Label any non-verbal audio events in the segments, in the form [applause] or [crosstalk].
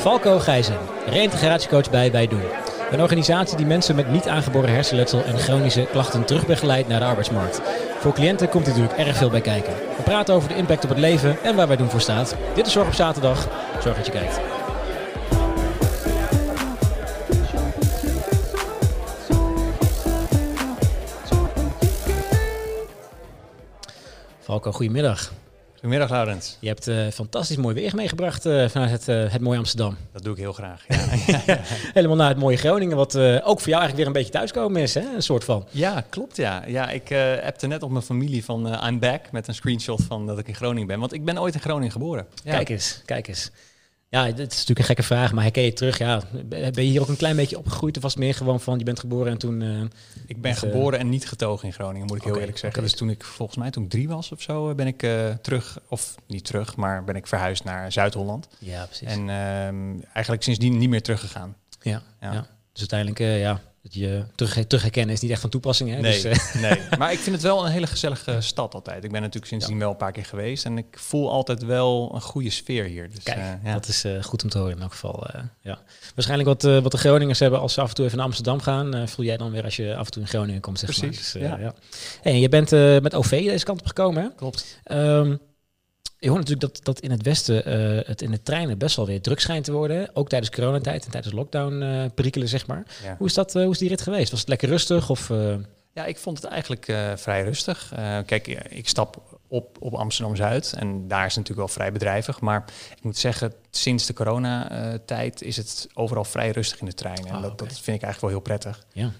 Falco Gijzen, reïntegratiecoach bij Wij Doen. Een organisatie die mensen met niet aangeboren hersenletsel en chronische klachten terugbegeleidt naar de arbeidsmarkt. Voor cliënten komt hier natuurlijk erg veel bij kijken. We praten over de impact op het leven en waar Wij Doen voor staat. Dit is Zorg op Zaterdag. Zorg dat je kijkt. Falco, goedemiddag. Goedemiddag, Laurens. Je hebt uh, fantastisch mooi weer meegebracht uh, vanuit het, uh, het mooie Amsterdam. Dat doe ik heel graag. Ja. [laughs] Helemaal naar het mooie Groningen, wat ook voor jou eigenlijk weer een beetje thuiskomen is, hè? een soort van. Ja, klopt ja. ja ik appte net op mijn familie van I'm back met een screenshot van dat ik in Groningen ben. Want ik ben ooit in Groningen geboren. Ja. Kijk eens, kijk eens. Ja, dit is natuurlijk een gekke vraag, maar herken je terug? Ja, ben je hier ook een klein beetje opgegroeid of was het meer gewoon van je bent geboren en toen... Uh, ik ben geboren en niet getogen in Groningen, moet ik heel eerlijk zeggen. Dus toen ik volgens mij toen ik drie was of zo, ben ik uh, terug, of niet terug, maar ben ik verhuisd naar Zuid-Holland. Ja, precies. En uh, eigenlijk sindsdien niet meer teruggegaan. Ja, ja. ja. Dus uiteindelijk, ja, dat je terug, terug herkennen is niet echt van toepassing. Hè? Nee, dus, nee, [laughs] maar ik vind het wel een hele gezellige stad altijd. Ik ben natuurlijk sindsdien wel een paar keer geweest en ik voel altijd wel een goede sfeer hier. Dus, Kijk, uh, ja. dat is uh, goed om te horen in elk geval. Ja. Waarschijnlijk wat, wat de Groningers hebben als ze af en toe even naar Amsterdam gaan, voel jij dan weer als je af en toe in Groningen komt. Zeg Precies, maar. Dus, ja. ja. Hey, je bent met OV deze kant op gekomen, hè? Klopt. Um, je hoort natuurlijk dat, dat in het Westen uh, het in de treinen best wel weer druk schijnt te worden. Ook tijdens coronatijd en tijdens lockdown uh, perikelen, zeg maar. Ja. Hoe, is dat, uh, hoe is die rit geweest? Was het lekker rustig? Of, Ja, ik vond het eigenlijk vrij rustig. kijk, ik stap op, op Amsterdam-Zuid en daar is het natuurlijk wel vrij bedrijvig. Maar ik moet zeggen, sinds de coronatijd is het overal vrij rustig in de treinen. Oh, en dat, okay. dat vind ik eigenlijk wel heel prettig. Ja.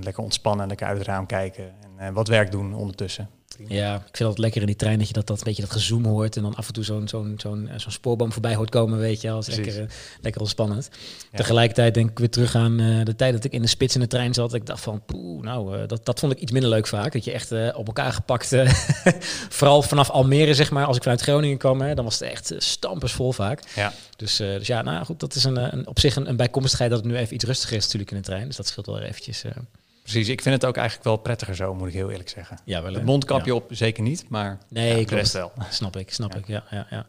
lekker ontspannen, lekker uit het raam kijken en wat werk doen ondertussen. Ja, ik vind het lekker in die trein dat je dat, dat een beetje dat gezoom hoort en dan af en toe zo'n zo'n zo'n zo'n spoorboom voorbij hoort komen, weet je, als lekker, uh, lekker ontspannend. Ja. Tegelijkertijd denk ik weer terug aan uh, de tijd dat ik in de spits in de trein zat. Ik dacht van, poeh, nou, uh, dat, dat vond ik iets minder leuk vaak. Dat je echt op elkaar gepakt, [laughs] vooral vanaf Almere, zeg maar, als ik vanuit Groningen kwam, hè, dan was het echt stampersvol vaak. Ja. Dus, dus ja, nou goed, dat is een, een op zich een, een bijkomstigheid dat het nu even iets rustiger is natuurlijk in de trein. Dus dat scheelt wel eventjes. Precies, ik vind het ook eigenlijk wel prettiger zo, moet ik heel eerlijk zeggen. Ja, wel. Het mondkapje ja. op zeker niet, maar nee, ja, de rest wel. [laughs] Snap ik, snap ja. ik. Ja, ja, ja.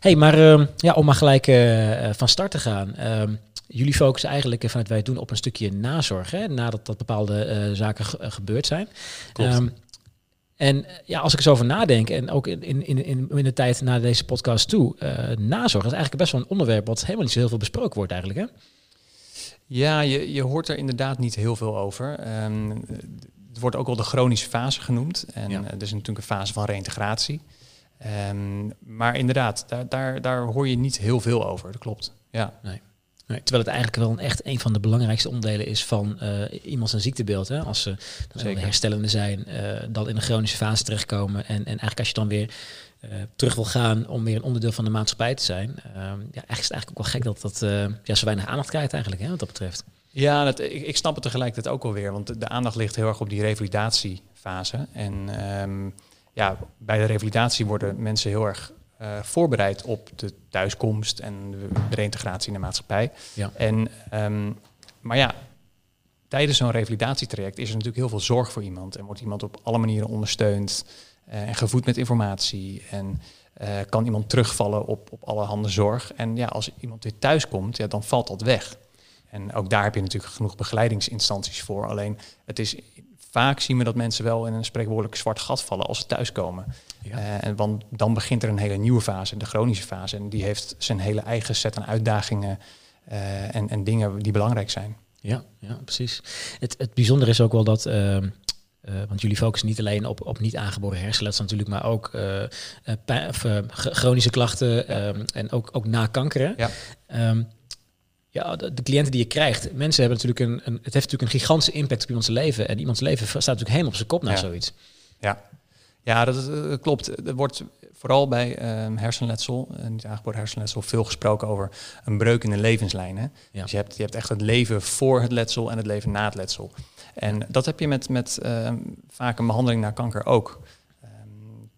Hey, maar uh, ja, om maar gelijk uh, van start te gaan. Uh, jullie focussen eigenlijk vanuit wij doen op een stukje nazorg, hè, nadat dat bepaalde uh, zaken ge gebeurd zijn. Um, en ja, als ik er zo over nadenk, en ook in, in, in, in de tijd na deze podcast toe, nazorg is eigenlijk best wel een onderwerp wat helemaal niet zo heel veel besproken wordt eigenlijk, hè? Ja, je, je hoort er inderdaad niet heel veel over. Um, het wordt ook wel de chronische fase genoemd. En ja. er is natuurlijk een fase van reïntegratie. Um, maar inderdaad, daar, daar, daar hoor je niet heel veel over. Dat klopt. Ja. Nee. Nee, terwijl het eigenlijk wel een echt een van de belangrijkste onderdelen is van uh, iemand zijn ziektebeeld. Hè? Als ze dan herstellende zijn, uh, dan in een chronische fase terechtkomen. En, en eigenlijk als je dan weer uh, terug wil gaan om weer een onderdeel van de maatschappij te zijn. ja, eigenlijk is het eigenlijk ook wel gek dat dat ja, zo weinig aandacht krijgt eigenlijk, hè, wat dat betreft. Ja, dat, ik, ik snap het tegelijkertijd ook wel weer. Want de, aandacht ligt heel erg op die revalidatiefase. En um, ja, bij de revalidatie worden mensen heel erg uh, voorbereid op de thuiskomst en de reintegratie in de maatschappij. Ja. En, um, maar ja, tijdens zo'n revalidatietraject is er natuurlijk heel veel zorg voor iemand. En wordt iemand op alle manieren ondersteund en gevoed met informatie. En uh, kan iemand terugvallen op, op allerhande zorg. En ja, als iemand weer thuis komt, ja, dan valt dat weg. En ook daar heb je natuurlijk genoeg begeleidingsinstanties voor. Alleen het is vaak zien we dat mensen wel in een spreekwoordelijk zwart gat vallen als ze thuiskomen. Ja. Uh, en want dan begint er een hele nieuwe fase, de chronische fase. En die heeft zijn hele eigen set aan uitdagingen uh, en, en dingen die belangrijk zijn. Ja, ja precies. Het, het bijzondere is ook wel dat. Uh, uh, want jullie focussen niet alleen op, op niet aangeboren hersenletsel natuurlijk, maar ook uh, uh, of, chronische klachten ja. um, en ook, ook na kanker. Ja. Um, ja, de, de, cliënten die je krijgt, mensen hebben natuurlijk een, een, het heeft natuurlijk een gigantische impact op iemands leven. En iemands leven staat natuurlijk helemaal op zijn kop na ja. zoiets. Ja, ja dat, dat, klopt. Er wordt vooral bij um, hersenletsel, uh, niet aangeboren hersenletsel, veel gesproken over een breuk in de levenslijn. Hè? Ja. Dus je hebt, je hebt echt het leven voor het letsel en het leven na het letsel. En dat heb je met, met uh, vaak een behandeling naar kanker ook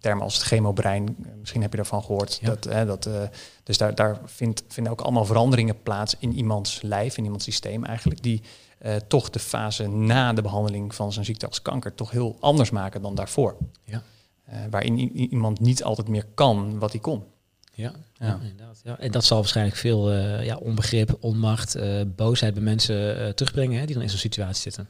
termen als het chemobrein, misschien heb je daarvan gehoord. Ja. Dat, hè, dat, uh, dus daar, daar vindt, vinden ook allemaal veranderingen plaats in iemands lijf, in iemands systeem eigenlijk, die uh, toch de fase na de behandeling van zijn ziekte als kanker toch heel anders maken dan daarvoor. Ja. Uh, waarin iemand niet altijd meer kan wat hij kon. Ja, ja. inderdaad. Ja. En dat zal waarschijnlijk veel uh, ja, onbegrip, onmacht, uh, boosheid bij mensen uh, terugbrengen hè, die dan in zo'n situatie zitten.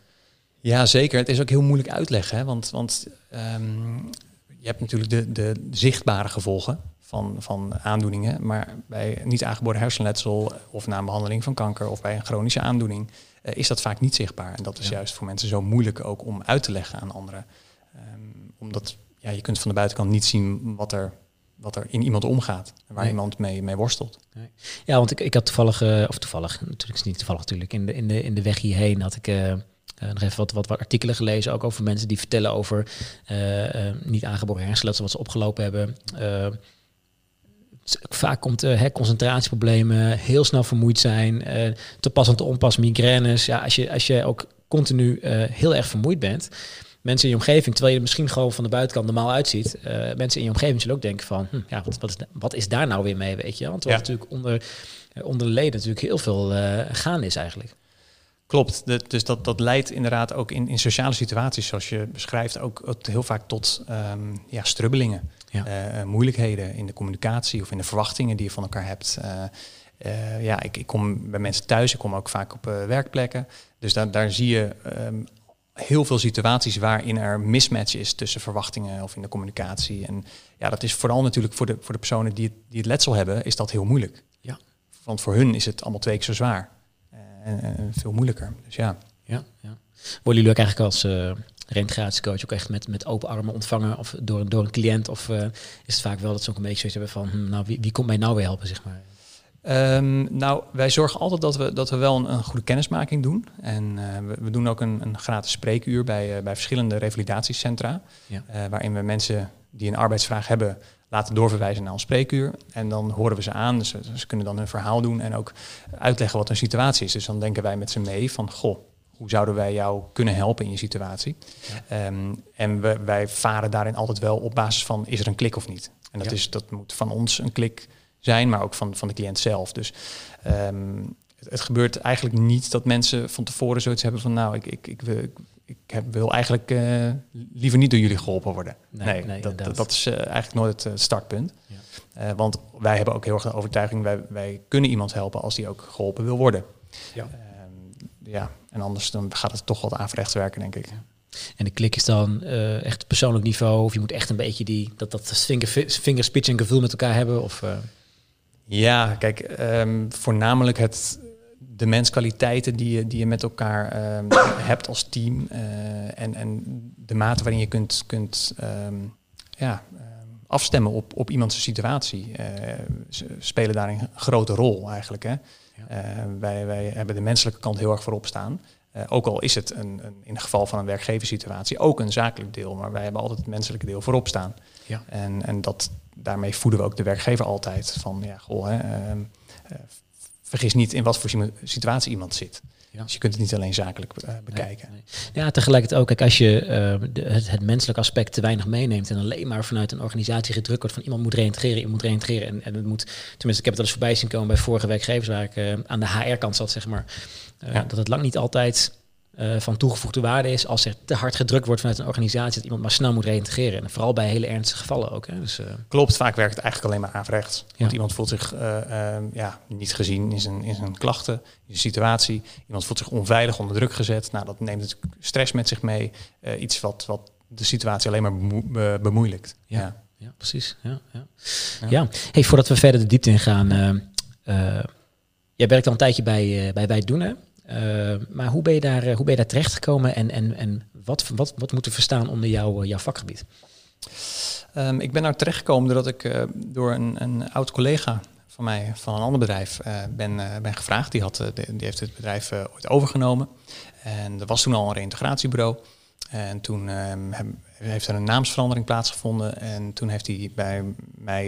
Ja, zeker. Het is ook heel moeilijk uitleggen. Hè? Want, want um, je hebt natuurlijk de, de zichtbare gevolgen van, van aandoeningen. Maar bij niet aangeboren hersenletsel of na een behandeling van kanker of bij een chronische aandoening is dat vaak niet zichtbaar. En dat is juist voor mensen zo moeilijk ook om uit te leggen aan anderen. Um, omdat ja, je kunt van de buitenkant niet zien wat er wat er in iemand omgaat en waar iemand mee, mee worstelt. Nee. Ja, want ik, ik had toevallig, uh, of toevallig, natuurlijk is het niet toevallig natuurlijk, in de, in de, in de weg hierheen had ik uh, nog even wat, wat, wat, artikelen gelezen, ook over mensen die vertellen over uh, niet aangeboren hersenletsel wat ze opgelopen hebben. vaak komt uh, concentratieproblemen, heel snel vermoeid zijn, te pas en te onpas migraines. Ja, als je, als je ook continu heel erg vermoeid bent, mensen in je omgeving, terwijl je er misschien gewoon van de buitenkant normaal uitziet, uh, mensen in je omgeving zullen ook denken van, hm, ja, wat, wat, is, wat is daar nou weer mee, weet je? Want er ja. natuurlijk onder, uh, onder de leden natuurlijk heel veel uh, gaan is eigenlijk. Klopt, de, dus dat, dat leidt inderdaad ook in, in sociale situaties, zoals je beschrijft, ook, ook heel vaak tot um, ja, strubbelingen, ja. moeilijkheden in de communicatie of in de verwachtingen die je van elkaar hebt. ja, ik, ik kom bij mensen thuis, ik kom ook vaak op werkplekken. Dus daar, daar zie je um, heel veel situaties waarin er mismatch is tussen verwachtingen of in de communicatie. En ja, dat is vooral natuurlijk voor de, voor de personen die het, die het letsel hebben, is dat heel moeilijk. Ja. Want voor hun is het allemaal twee keer zo zwaar. Eh, en, en veel moeilijker. Dus ja. Ja, ja. Worden jullie ook eigenlijk als uh, reintegratiecoach ook echt met, met open armen ontvangen of door, door een cliënt? Of uh, is het vaak wel dat ze ook een beetje zoiets hebben van, hm, nou, wie, wie komt mij nou weer helpen, zeg maar? Um, nou, wij zorgen altijd dat we, dat we wel een, een goede kennismaking doen. En uh, we, we, doen ook een, een gratis spreekuur bij, uh, bij verschillende revalidatiecentra. Ja. Waarin we mensen die een arbeidsvraag hebben laten doorverwijzen naar een spreekuur. En dan horen we ze aan. Dus ze kunnen dan hun verhaal doen en ook uitleggen wat hun situatie is. Dus dan denken wij met ze mee van, goh, hoe zouden wij jou kunnen helpen in je situatie? Ja. Um, en we, wij varen daarin altijd wel op basis van, is er een klik of niet? En dat, ja. is, dat moet van ons een klik zijn, maar ook van, van de cliënt zelf. Dus um, het, het, gebeurt eigenlijk niet dat mensen van tevoren zoiets hebben van nou, ik, ik, ik, wil, ik, ik heb, wil eigenlijk uh, liever niet door jullie geholpen worden. Nee, nee, nee dat, dat, dat, is uh, eigenlijk nooit het startpunt. Ja. Uh, want wij hebben ook heel erg de overtuiging, wij, wij kunnen iemand helpen als die ook geholpen wil worden. Ja. Ehm, ja, en anders dan gaat het toch wat averechts werken, denk ik. Ja. En de klik is dan uh, echt persoonlijk niveau, of je moet echt een beetje die, dat, dat vingerspitching gevoel met elkaar hebben? Of, uh... Ja, kijk, um, voornamelijk het, de menskwaliteiten die je, die je met elkaar um, [coughs] hebt als team uh, en, en de mate waarin je kunt, kunt um, ja, afstemmen op, op iemands situatie, uh, spelen daarin een grote rol eigenlijk. Hè? Ja. Uh, wij, wij hebben de menselijke kant heel erg voorop staan. Uh, ook al is het een, een, in het geval van een werkgeverssituatie ook een zakelijk deel, maar wij hebben altijd het menselijke deel voorop staan. Ja. En, en dat, daarmee voeden we ook de werkgever altijd van, ja, goh, hè, uh, uh, vergis niet in wat voor situatie iemand zit. Ja. Dus je kunt het niet alleen zakelijk uh, bekijken. Nee, nee. Ja, tegelijkertijd ook, kijk, als je uh, de, het, het menselijke aspect te weinig meeneemt en alleen maar vanuit een organisatie gedrukt wordt van iemand moet reïntegreren, iemand moet reïntegreren. En, en het moet, tenminste, ik heb het al eens voorbij zien komen bij vorige werkgevers waar ik uh, aan de HR-kant zat, zeg maar. Ja. Dat het lang niet altijd uh, van toegevoegde waarde is als er te hard gedrukt wordt vanuit een organisatie dat iemand maar snel moet reïntegreren. En vooral bij hele ernstige gevallen ook. Hè. Dus, uh... Klopt, vaak werkt het eigenlijk alleen maar averechts. Ja. Want iemand voelt zich uh, ja, niet gezien in zijn, in zijn klachten, in zijn situatie. Iemand voelt zich onveilig onder druk gezet. Nou, dat neemt het stress met zich mee. iets wat, wat de situatie alleen maar bemo bemoeilijkt. Ja, ja. ja precies. Ja, ja. ja. Hey, voordat we verder de diepte ingaan. jij werkt al een tijdje bij, bij Wij Doen, hè? Uh, maar hoe ben je daar, hoe ben je daar terecht gekomen en, en, en wat, wat, wat moet er verstaan onder jouw, jouw vakgebied? Um, ik ben daar terechtgekomen doordat ik door een, een oud collega van mij van een ander bedrijf ben, ben gevraagd. Die, had, die heeft het bedrijf ooit overgenomen. En er was toen al een reintegratiebureau. En toen um, heeft er een naamsverandering plaatsgevonden. En toen heeft hij bij mij,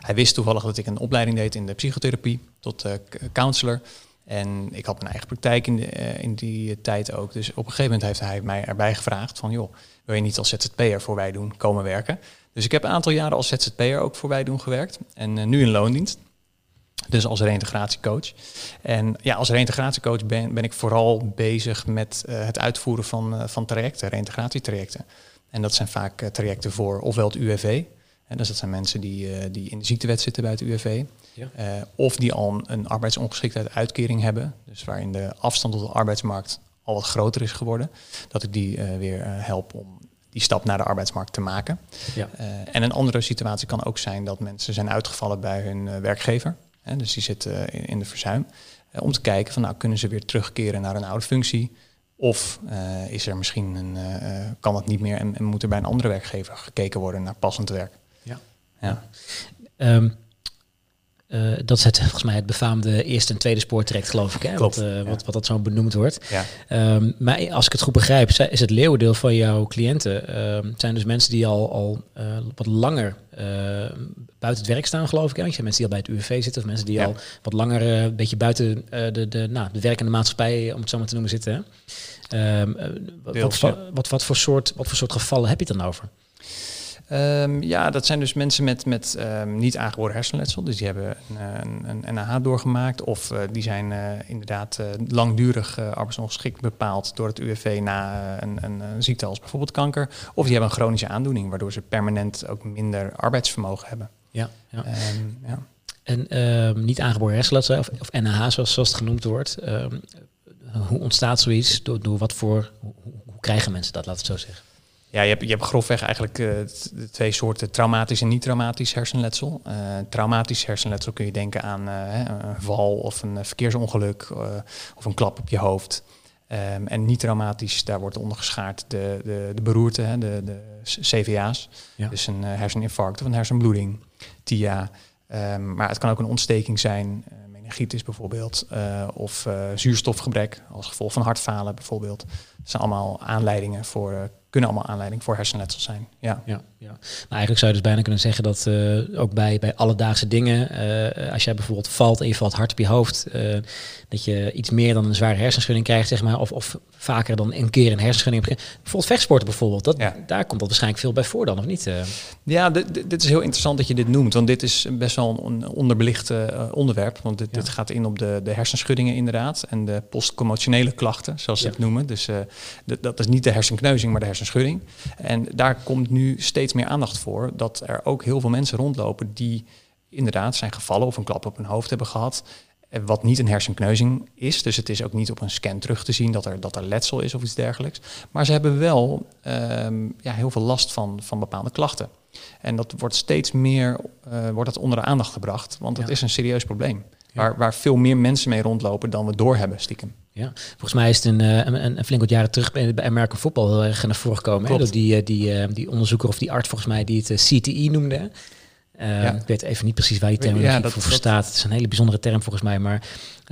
hij wist toevallig dat ik een opleiding deed in de psychotherapie tot counselor. En ik had mijn eigen praktijk in, de, uh, in die tijd ook. Dus op een gegeven moment heeft hij mij erbij gevraagd van... joh, wil je niet als ZZP'er voor wij doen komen werken? Dus ik heb een aantal jaren als ZZP'er ook voor wij doen gewerkt. En uh, nu in loondienst. Dus als reintegratiecoach. En ja, als reintegratiecoach ben, ben ik vooral bezig met uh, het uitvoeren van, van trajecten, reintegratietrajecten. En dat zijn vaak trajecten voor ofwel het UWV, En dus dat zijn mensen die, eh, die in de ziektewet zitten bij het UWV. Ja. Eh, of die al een, een arbeidsongeschiktheid uitkering hebben. Dus waarin de afstand tot de arbeidsmarkt al wat groter is geworden. Dat ik die eh, weer eh, help om die stap naar de arbeidsmarkt te maken. Ja. En een andere situatie kan ook zijn dat mensen zijn uitgevallen bij hun werkgever. Hè, dus die zitten in, in de verzuim. Om te kijken van nou kunnen ze weer terugkeren naar een oude functie. Of is er misschien een, kan dat niet meer en, en moet er bij een andere werkgever gekeken worden naar passend werk. Ja. Ja. Ehm, eh, dat is het, volgens mij het befaamde eerste en tweede spoortraject, geloof ik. Hè? Klopt, Wat, eh, ja. wat, wat dat zo benoemd wordt. Ja. Ehm, maar als ik het goed begrijp, is het leeuwendeel van jouw cliënten... ehm, zijn dus mensen die al, al eh, wat langer buiten het werk staan, geloof ik. Hè? Want je hebt mensen die al bij het UWV zitten... of mensen die Ja. al wat langer een beetje buiten de, de, nou, de werkende maatschappij... om het zo maar te noemen, zitten. Hè? Ehm, eh, wat, Deels, wat, wat, wat, voor soort, wat voor soort gevallen heb je het dan over? Ehm, ja, dat zijn dus mensen met, met ehm, niet aangeboren hersenletsel. Dus die hebben een, een, een NAH doorgemaakt. Of eh, die zijn eh, inderdaad eh, langdurig eh, arbeidsongeschikt bepaald door het UWV na eh, een, een, een ziekte als bijvoorbeeld kanker. Of die hebben een chronische aandoening, waardoor ze permanent ook minder arbeidsvermogen hebben. Ja, ja. Ehm, ja. En niet aangeboren hersenletsel, of, of NAH zoals, zoals het genoemd wordt. hoe ontstaat zoiets? Door, door wat voor... Hoe- hoe krijgen mensen dat, laat het zo zeggen? Ja, je hebt, je hebt grofweg eigenlijk de twee soorten traumatisch en niet-traumatisch hersenletsel. Eh, traumatisch hersenletsel kun je denken aan eh, een val of een verkeersongeluk of een klap op je hoofd. Ehm, en niet-traumatisch, daar wordt onder geschaard de, de, de beroerte, hè, de, de CVA's. Ja. Dus een herseninfarct of een hersenbloeding, TIA. Ehm, maar het kan ook een ontsteking zijn, meningitis bijvoorbeeld, of zuurstofgebrek als gevolg van hartfalen bijvoorbeeld. Dat zijn allemaal aanleidingen voor, eh, kunnen allemaal aanleiding voor hersenletsel zijn. Ja. Ja, ja. Maar eigenlijk zou je dus bijna kunnen zeggen dat eh, ook bij, bij alledaagse dingen, eh, als jij bijvoorbeeld valt en je valt hard op je hoofd, dat je iets meer dan een zware hersenschudding krijgt, zeg maar, of, of vaker dan een keer een hersenschudding Bijvoorbeeld vechtsporten bijvoorbeeld, dat, Ja. daar komt dat waarschijnlijk veel bij voor dan, of niet? Ja, dit, is heel interessant dat je dit noemt, want dit is best wel een onderbelicht onderwerp. Want dit, Ja. dit gaat in op de, de hersenschuddingen inderdaad en de postcommotionele klachten, zoals ze Ja. het noemen. Dus dat is niet de hersenkneuzing, maar de hersenschudding. En daar komt nu steeds meer aandacht voor dat er ook heel veel mensen rondlopen die inderdaad zijn gevallen of een klap op hun hoofd hebben gehad. eh, Wat niet een hersenkneuzing is. Dus het is ook niet op een scan terug te zien dat er, dat er letsel is of iets dergelijks. Maar ze hebben wel ehm, ja, heel veel last van, van bepaalde klachten. En dat wordt steeds meer eh, wordt dat onder de aandacht gebracht. Want het Ja. is een serieus probleem. Ja. Waar, waar veel meer mensen mee rondlopen dan we doorhebben, stiekem. Ja, volgens mij is het een, eh, een, een, een flink wat jaren terug bij, American Football heel erg naar voren gekomen. Door die, eh, die, eh, die onderzoeker of die arts volgens mij die het CTE noemde. Ja. Ik weet even niet precies waar die term Ja, voor, staat. Het is een hele bijzondere term volgens mij. Maar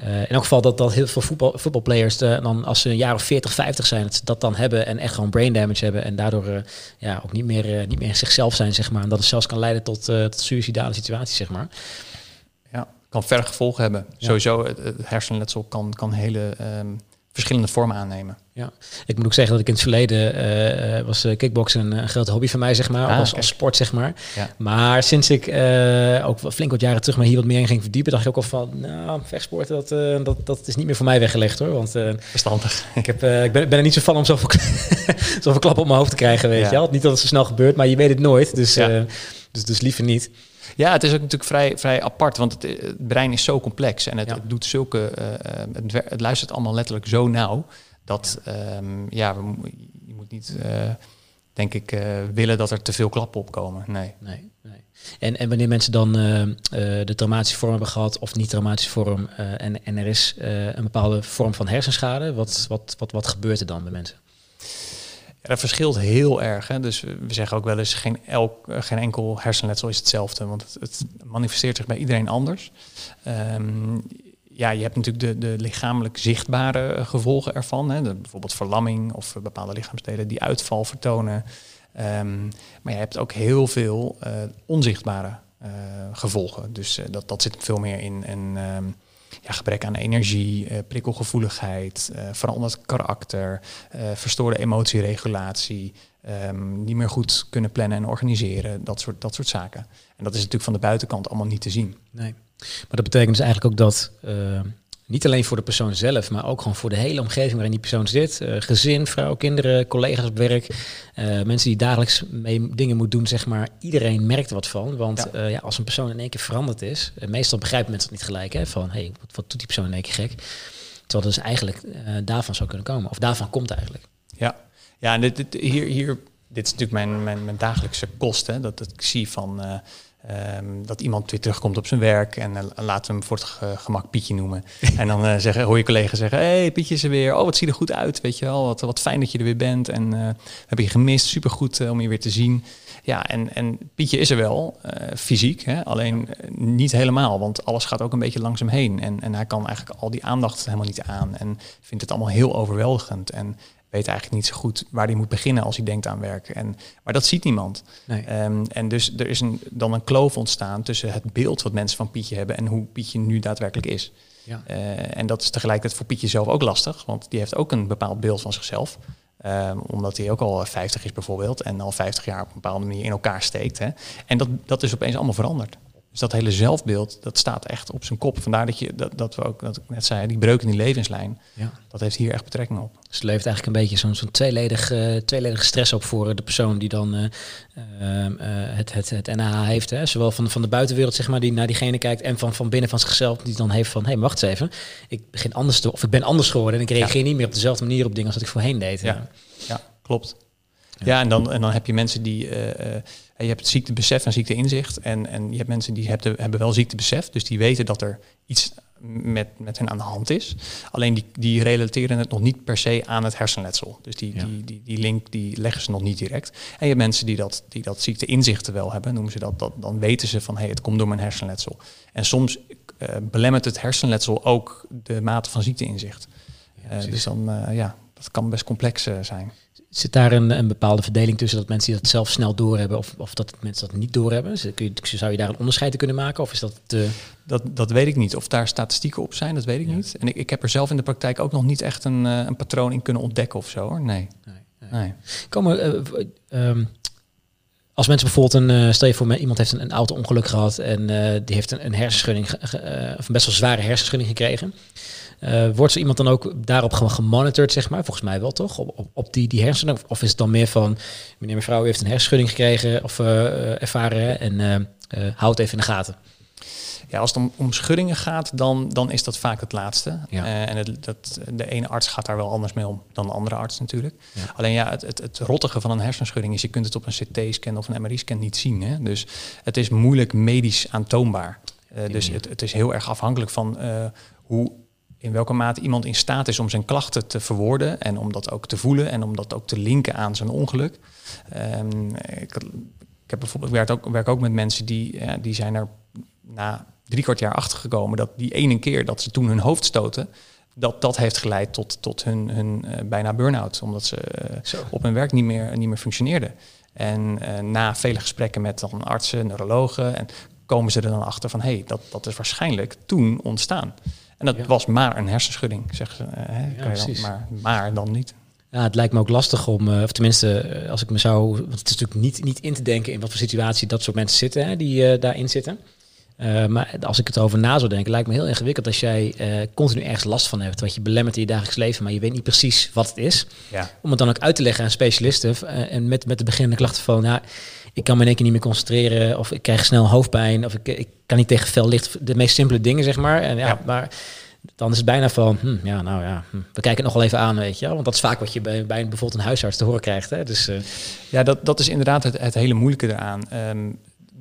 in elk geval dat, dat heel veel voetbal, voetbalplayers dan als ze een jaar of 40, 50 zijn, dat ze dat dan hebben en echt gewoon brain damage hebben. En daardoor ja, ook niet meer, niet meer zichzelf zijn, zeg maar. En dat het zelfs kan leiden tot, tot suïcidale situaties, zeg maar. Kan verre gevolgen hebben. Ja. Sowieso, het, het hersenletsel kan, kan hele ehm, verschillende vormen aannemen. Ja, ik moet ook zeggen dat ik in het verleden eh, eh, was eh, kickboksen een, grote hobby van mij, zeg maar, Ah, als, als sport, zeg maar. Ja. Maar sinds ik eh, ook flink wat jaren terug maar hier wat meer in ging verdiepen, dacht ik ook al van, nou, vechtsporten, dat, dat, dat is niet meer voor mij weggelegd hoor. Want Verstandig. ik, heb, ik ben, ben er niet zo van om zoveel, [laughs] zoveel klappen op mijn hoofd te krijgen, weet Ja. je wel. Niet dat het zo snel gebeurt, maar je weet het nooit. Dus, Ja. dus, dus liever niet. Ja, het is ook natuurlijk vrij, vrij apart, want het, eh, het brein is zo complex en het, Ja. het doet zulke, eh, eh, het, het luistert allemaal letterlijk zo nauw dat ehm, ja, we, mo- je moet niet, denk ik, willen dat er te veel klappen opkomen. Nee. Nee, nee. En, en wanneer mensen dan de traumatische vorm hebben gehad of niet traumatische vorm en, en er is een bepaalde vorm van hersenschade, wat, wat, wat, wat gebeurt er dan bij mensen? Ja, dat verschilt heel erg. Hè? Dus we zeggen ook wel eens, geen, elk, eh, geen enkel hersenletsel is hetzelfde. Want het, manifesteert zich bij iedereen anders. Ehm, ja, je hebt natuurlijk de, de lichamelijk zichtbare eh, gevolgen ervan. Hè? Bijvoorbeeld verlamming of eh, bepaalde lichaamsdelen die uitval vertonen. Ehm, maar je hebt ook heel veel onzichtbare gevolgen. Dus dat, dat zit veel meer in ehm, ja, gebrek aan energie, eh, prikkelgevoeligheid, eh, veranderd karakter, eh, verstoorde emotieregulatie, ehm, niet meer goed kunnen plannen en organiseren, dat soort, dat soort zaken. En dat is natuurlijk van de buitenkant allemaal niet te zien. Nee. Maar dat betekent dus eigenlijk ook dat Niet alleen voor de persoon zelf, maar ook gewoon voor de hele omgeving waarin die persoon zit. Uh, gezin, vrouw, kinderen, collega's op werk. Uh, mensen die dagelijks mee dingen moeten doen, zeg maar. Iedereen merkt er wat van. Want ja. Uh, ja als een persoon in één keer veranderd is, meestal begrijpen mensen het niet gelijk. Hè, van, hey, wat, wat, doet die persoon in één keer gek? Terwijl dus eigenlijk daarvan zou kunnen komen. Of daarvan komt eigenlijk. Ja, ja en dit, dit, hier, hier, dit is natuurlijk mijn, mijn, mijn dagelijkse kosten. Dat, dat ik zie van Um, dat iemand weer terugkomt op zijn werk en laten we hem voor het gemak Pietje noemen. en dan uh, zeggen, hoor je collega's zeggen, hey, Pietje is er weer. Oh, wat zie je er goed uit, weet je wel. Wat, wat fijn dat je er weer bent. En uh, heb je gemist, supergoed om je weer te zien. Ja, en, en Pietje is er wel, fysiek, hè? alleen niet helemaal. Want alles gaat ook een beetje langzaam heen. En, en hij kan eigenlijk al die aandacht helemaal niet aan. En vindt het allemaal heel overweldigend. En weet eigenlijk niet zo goed waar hij moet beginnen als hij denkt aan werken. En, maar dat ziet niemand. Nee. Um, en dus er is een, dan een kloof ontstaan tussen het beeld wat mensen van Pietje hebben en hoe Pietje nu daadwerkelijk is. Ja. Uh, en dat is tegelijkertijd voor Pietje zelf ook lastig, want die heeft ook een bepaald beeld van zichzelf. Um, omdat hij ook al 50 is bijvoorbeeld en al 50 jaar op een bepaalde manier in elkaar steekt. Hè. En dat, dat is opeens allemaal veranderd. Dus dat hele zelfbeeld, dat staat echt op zijn kop. Vandaar dat, je, dat, dat we ook, dat ik net zei, die breuk in die levenslijn, ja. dat heeft hier echt betrekking op. Dus het levert eigenlijk een beetje zo'n zo'n tweeledig, uh, tweeledige stress op voor de persoon die dan uh, uh, het, het, het NAH heeft. Hè? Zowel van, van de buitenwereld, zeg maar, die naar diegene kijkt, en van, van binnen van zichzelf, die dan heeft van, hé, hey, wacht eens even, ik begin anders te, of ik ben anders geworden en ik reageer ja. niet meer op dezelfde manier op dingen als dat ik voorheen deed. Ja, ja klopt. Ja, en, dan, en dan heb je mensen die je hebt ziektebesef en ziekteinzicht. En, en je hebt mensen die hebben, hebben wel ziektebesef. Dus die weten dat er iets met, met hen aan de hand is. Alleen die, die relateren het nog niet per se aan het hersenletsel. Dus die, die, die, die link die leggen ze nog niet direct. En je hebt mensen die dat, die dat ziekteinzichten wel hebben, noemen ze dat, dat. Dan weten ze van hé, hey, het komt door mijn hersenletsel. En soms uh, belemmert het hersenletsel ook de mate van ziekteinzicht. Uh, dus dan uh, ja, dat kan best complex zijn. Zit daar een, een, bepaalde verdeling tussen dat mensen die dat zelf snel doorhebben of, of dat mensen dat niet doorhebben? Kun je, zou je daar een onderscheid in kunnen maken of is dat te... Dat, dat weet ik niet. Of daar statistieken op zijn, dat weet ik niet. En ik, ik heb er zelf in de praktijk ook nog niet echt een, een patroon in kunnen ontdekken of zo hoor. Nee. nee, nee. nee. Komen, uh, um, als mensen bijvoorbeeld een, uh, stel je voor, iemand heeft een, een auto-ongeluk gehad en uh, die heeft een, een hersenschudding, of een best wel zware hersenschudding gekregen. Uh, wordt zo iemand dan ook daarop gewoon gemonitord, zeg maar? Volgens mij wel, toch? Op, op, op die, die hersenen? Of is het dan meer van, meneer mevrouw, u heeft een hersenschudding gekregen of uh, ervaren en uh, houd even in de gaten? Ja, als het om, om schuddingen gaat, dan, dan is dat vaak het laatste. Ja. en het, dat, de ene arts gaat daar wel anders mee om dan de andere arts natuurlijk. Ja. Alleen ja, het, het, het rottige van een hersenschudding is, je kunt het op een CT-scan of een MRI-scan niet zien. Hè? Dus het is moeilijk medisch aantoonbaar. dus het, het is heel erg afhankelijk van hoe in welke mate iemand in staat is om zijn klachten te verwoorden en om dat ook te voelen en om dat ook te linken aan zijn ongeluk. Um, ik, ik, heb bijvoorbeeld, werk ook, werk ook met mensen die, ja, die zijn er na drie kwart jaar achter gekomen dat die ene keer dat ze toen hun hoofd stoten, dat dat heeft geleid tot, tot hun, hun uh, bijna burn-out, omdat ze uh, op hun werk niet meer, niet meer functioneerden. En uh, na vele gesprekken met dan artsen, neurologen, en komen ze er dan achter van hé, hey, dat, dat is waarschijnlijk toen ontstaan. En dat was maar een hersenschudding, zeggen ze. Uh, ja, dan, maar, maar dan niet. Ja, het lijkt me ook lastig om, uh, of tenminste, eh, als ik me zou, want het is natuurlijk niet, niet in te denken in wat voor situatie dat soort mensen zitten, hè, die uh, daarin zitten. maar als ik het over na zou denken, lijkt me heel ingewikkeld als jij continu ergens last van hebt, wat je belemmert in je dagelijks leven, maar je weet niet precies wat het is. Ja. Om het dan ook uit te leggen aan specialisten en met, met de beginnende klachten van, nou, ik kan me in één keer niet meer concentreren, of ik krijg snel hoofdpijn, of ik, ik kan niet tegen fel licht, de meest simpele dingen, zeg maar. En ja, maar dan is het bijna van, hm, ja, nou ja, hm, we kijken het nog wel even aan, weet je Want dat is vaak wat je bij, bij bijvoorbeeld een huisarts te horen krijgt. Hè? Dus, uh... Ja, dat, dat is inderdaad het, het hele moeilijke eraan. Um,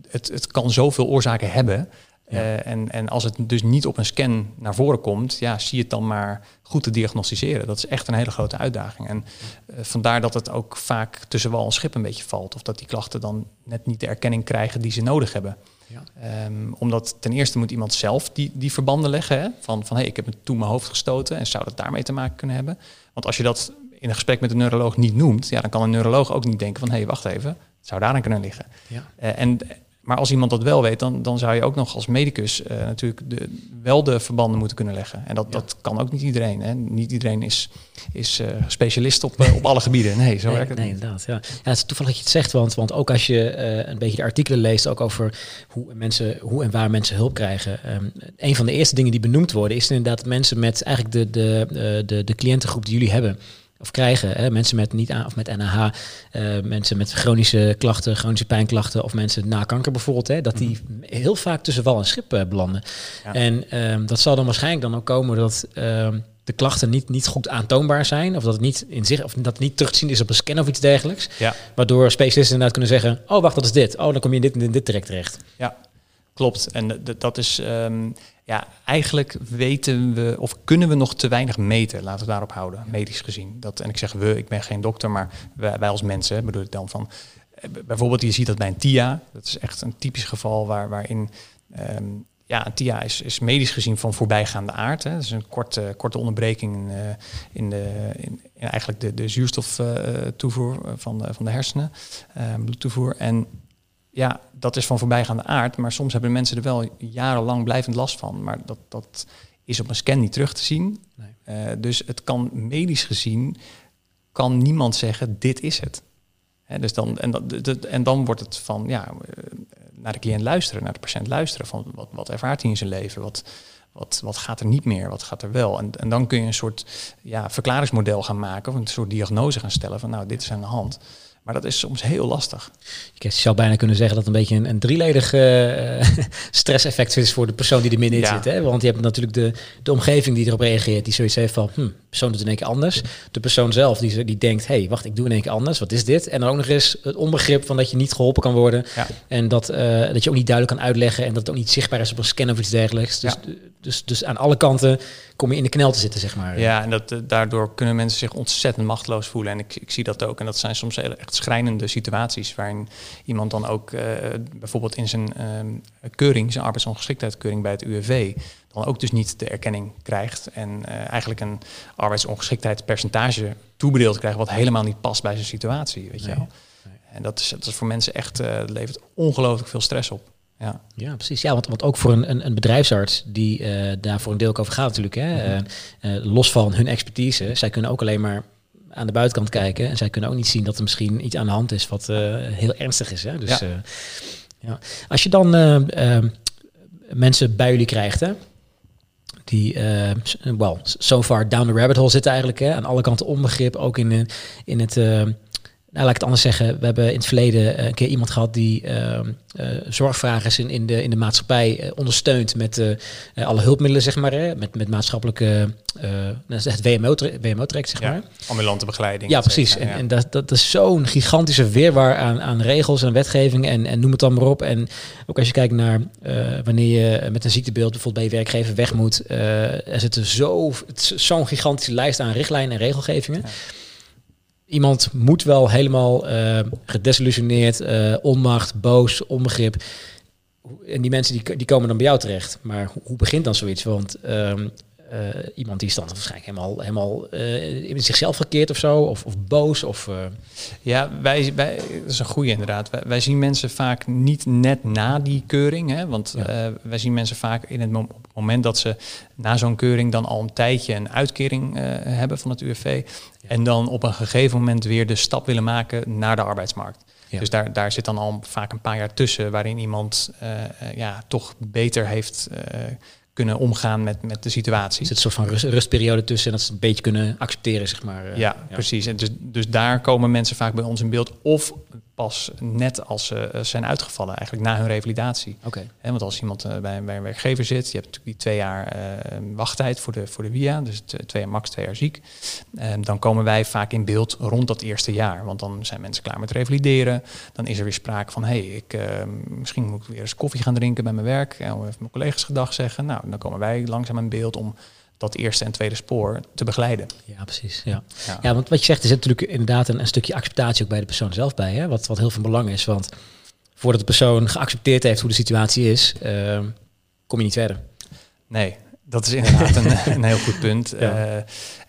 het, het kan zoveel oorzaken hebben. Ja. Uh, en, en als het dus niet op een scan naar voren komt, ja, zie het dan maar goed te diagnosticeren. Dat is echt een hele grote uitdaging. En uh, vandaar dat het ook vaak tussen wal en schip een beetje valt. Of dat die klachten dan net niet de erkenning krijgen die ze nodig hebben. Ja. Um, omdat ten eerste moet iemand zelf die, die verbanden leggen. Hè? Van, van hey, ik heb me toen mijn hoofd gestoten en zou dat daarmee te maken kunnen hebben? Want als je dat in een gesprek met een neuroloog niet noemt, ja, dan kan een neuroloog ook niet denken van hé, hey, wacht even, het zou daaraan kunnen liggen. Ja. Uh, en Maar als iemand dat wel weet, dan, dan zou je ook nog als medicus uh, natuurlijk de, wel de verbanden moeten kunnen leggen. En dat, dat kan ook niet iedereen. Hè. Niet iedereen is, is uh, specialist op, uh, op alle gebieden. Nee, zo nee, werkt het nee, inderdaad. Ja. ja, het is toevallig dat je het zegt, want, want ook als je een beetje de artikelen leest, ook over hoe, mensen, hoe en waar mensen hulp krijgen. Um, een van de eerste dingen die benoemd worden, is inderdaad mensen met eigenlijk de, de, de, de cliëntengroep die jullie hebben of krijgen. Hè? Mensen met niet aan of met NAH, uh, mensen met chronische klachten, chronische pijnklachten of mensen na kanker bijvoorbeeld, hè, dat die heel vaak tussen wal en schip uh, belanden. Ja. En um, dat zal dan waarschijnlijk dan ook komen dat um, de klachten niet, niet goed aantoonbaar zijn, of dat het niet in zich, of dat het niet terug te zien is op een scan of iets dergelijks. Ja. Waardoor specialisten inderdaad kunnen zeggen: Oh, wacht, dat is dit. Oh, dan kom je in dit en dit, dit direct terecht. Ja, klopt. En dat is. Um, ja, eigenlijk weten we of kunnen we nog te weinig meten. Laten we daarop houden, medisch gezien. Dat, en ik zeg we, ik ben geen dokter, maar wij, als mensen bedoel ik dan van. Bijvoorbeeld, je ziet dat bij een TIA. Dat is echt een typisch geval waar, waarin. Um, ja, een TIA is, is medisch gezien van voorbijgaande aard. Hè. Dat is een korte, korte onderbreking in, uh, in, de, in, eigenlijk de, de zuurstoftoevoer uh, van, de, van de hersenen, bloedtoevoer. En ja, dat is van voorbijgaande aard, maar soms hebben mensen er wel jarenlang blijvend last van. Maar dat, dat is op een scan niet terug te zien. Nee. Uh, dus het kan medisch gezien, kan niemand zeggen, dit is het. Hè, dus dan, en, dat, en dan wordt het van, ja, uh, naar de cliënt luisteren, naar de patiënt luisteren. Van wat, wat ervaart hij in zijn leven? Wat, wat, wat gaat er niet meer? Wat gaat er wel? En, en dan kun je een soort ja, verklaringsmodel gaan maken, of een soort diagnose gaan stellen van, nou, dit is aan de hand. Maar dat is soms heel lastig. Je zou bijna kunnen zeggen dat het een beetje een, een drieledig uh, [laughs] stresseffect is voor de persoon die er middenin ja. zit. Hè? Want je hebt natuurlijk de, de omgeving die erop reageert, die zoiets heeft van, hm, de persoon doet in één keer anders. De persoon zelf die, die denkt, hé, hey, wacht, ik doe in één keer anders. Wat is dit? En dan ook nog eens het onbegrip van dat je niet geholpen kan worden. Ja. En dat, uh, dat je ook niet duidelijk kan uitleggen en dat het ook niet zichtbaar is op een scan of iets dergelijks. Dus, ja. Dus, dus aan alle kanten kom je in de knel te zitten, zeg maar. Ja, en dat, daardoor kunnen mensen zich ontzettend machteloos voelen. En ik, ik zie dat ook. En dat zijn soms heel, echt schrijnende situaties waarin iemand dan ook uh, bijvoorbeeld in zijn uh, keuring, zijn arbeidsongeschiktheidskeuring bij het UWV, dan ook dus niet de erkenning krijgt en uh, eigenlijk een arbeidsongeschiktheidspercentage toebedeeld krijgt wat helemaal niet past bij zijn situatie, weet nee, je wel. En dat is, dat is voor mensen echt, levert ongelooflijk veel stress op. Ja. ja, precies. Ja, want, want ook voor een, een, een bedrijfsarts die uh, daar voor een deel ook over gaat natuurlijk. Hè, mm -hmm. uh, los van hun expertise. Zij kunnen ook alleen maar aan de buitenkant kijken. En zij kunnen ook niet zien dat er misschien iets aan de hand is wat uh, heel ernstig is. Hè? Dus, ja. ja. Als je dan mensen bij jullie krijgt, hè? die, well, so far down the rabbit hole zitten eigenlijk. Hè? Aan alle kanten onbegrip, ook in, in het nou, laat ik het anders zeggen. We hebben in het verleden een keer iemand gehad die uh, uh, zorgvragers in, in, de, in de maatschappij uh, ondersteunt met alle hulpmiddelen, zeg maar. Hè, met, met maatschappelijke, het WMO-traject, WMO zeg ja, maar. Ambulante begeleiding. Ja, precies. En, ja. en dat, dat is zo'n gigantische weerwaar aan, aan regels en wetgeving en, en noem het dan maar op. En ook als je kijkt naar wanneer je met een ziektebeeld bijvoorbeeld bij je werkgever weg moet. er zit zo, zo'n gigantische lijst aan richtlijnen en regelgevingen. Ja iemand moet wel helemaal uh, gedesillusioneerd, uh, onmacht, boos, onbegrip. En die mensen die, die komen dan bij jou terecht. Maar hoe, hoe begint dan zoiets? Want uh, iemand die is dan waarschijnlijk helemaal, helemaal in zichzelf gekeerd of zo, of, of boos. Of, Ja, wij, wij, dat is een goede inderdaad. Wij, wij, zien mensen vaak niet net na die keuring. Hè? Want ja. wij zien mensen vaak in het moment moment dat ze na zo'n keuring dan al een tijdje een uitkering uh, hebben van het UWV. Ja. En dan op een gegeven moment weer de stap willen maken naar de arbeidsmarkt. Ja. Dus daar, daar zit dan al vaak een paar jaar tussen waarin iemand uh, ja, toch beter heeft uh, kunnen omgaan met, met de situatie. Er zit een soort van rust, rustperiode tussen en dat ze een beetje kunnen accepteren, zeg maar. Ja, ja. precies. En dus, dus daar komen mensen vaak bij ons in beeld. Of pas net als ze uh, zijn uitgevallen, eigenlijk na hun revalidatie. Okay. He, want als iemand uh, bij, bij, een werkgever zit, je hebt natuurlijk die twee jaar uh, wachttijd voor de, voor de via, dus twee jaar max twee jaar ziek. dan komen wij vaak in beeld rond dat eerste jaar, want dan zijn mensen klaar met revalideren. Dan is er weer sprake van, hé, hey, ik misschien moet ik weer eens koffie gaan drinken bij mijn werk en even mijn collega's gedag zeggen. Nou, dan komen wij langzaam in beeld om dat eerste en tweede spoor te begeleiden. Ja, precies. Ja, ja. ja want wat je zegt, er zit natuurlijk inderdaad een, een, stukje acceptatie ook bij de persoon zelf bij, hè? Wat, wat heel veel belang is. Want voordat de persoon geaccepteerd heeft hoe de situatie is, uh, kom je niet verder. Nee, Dat is inderdaad een, [laughs] een heel goed punt. Uh,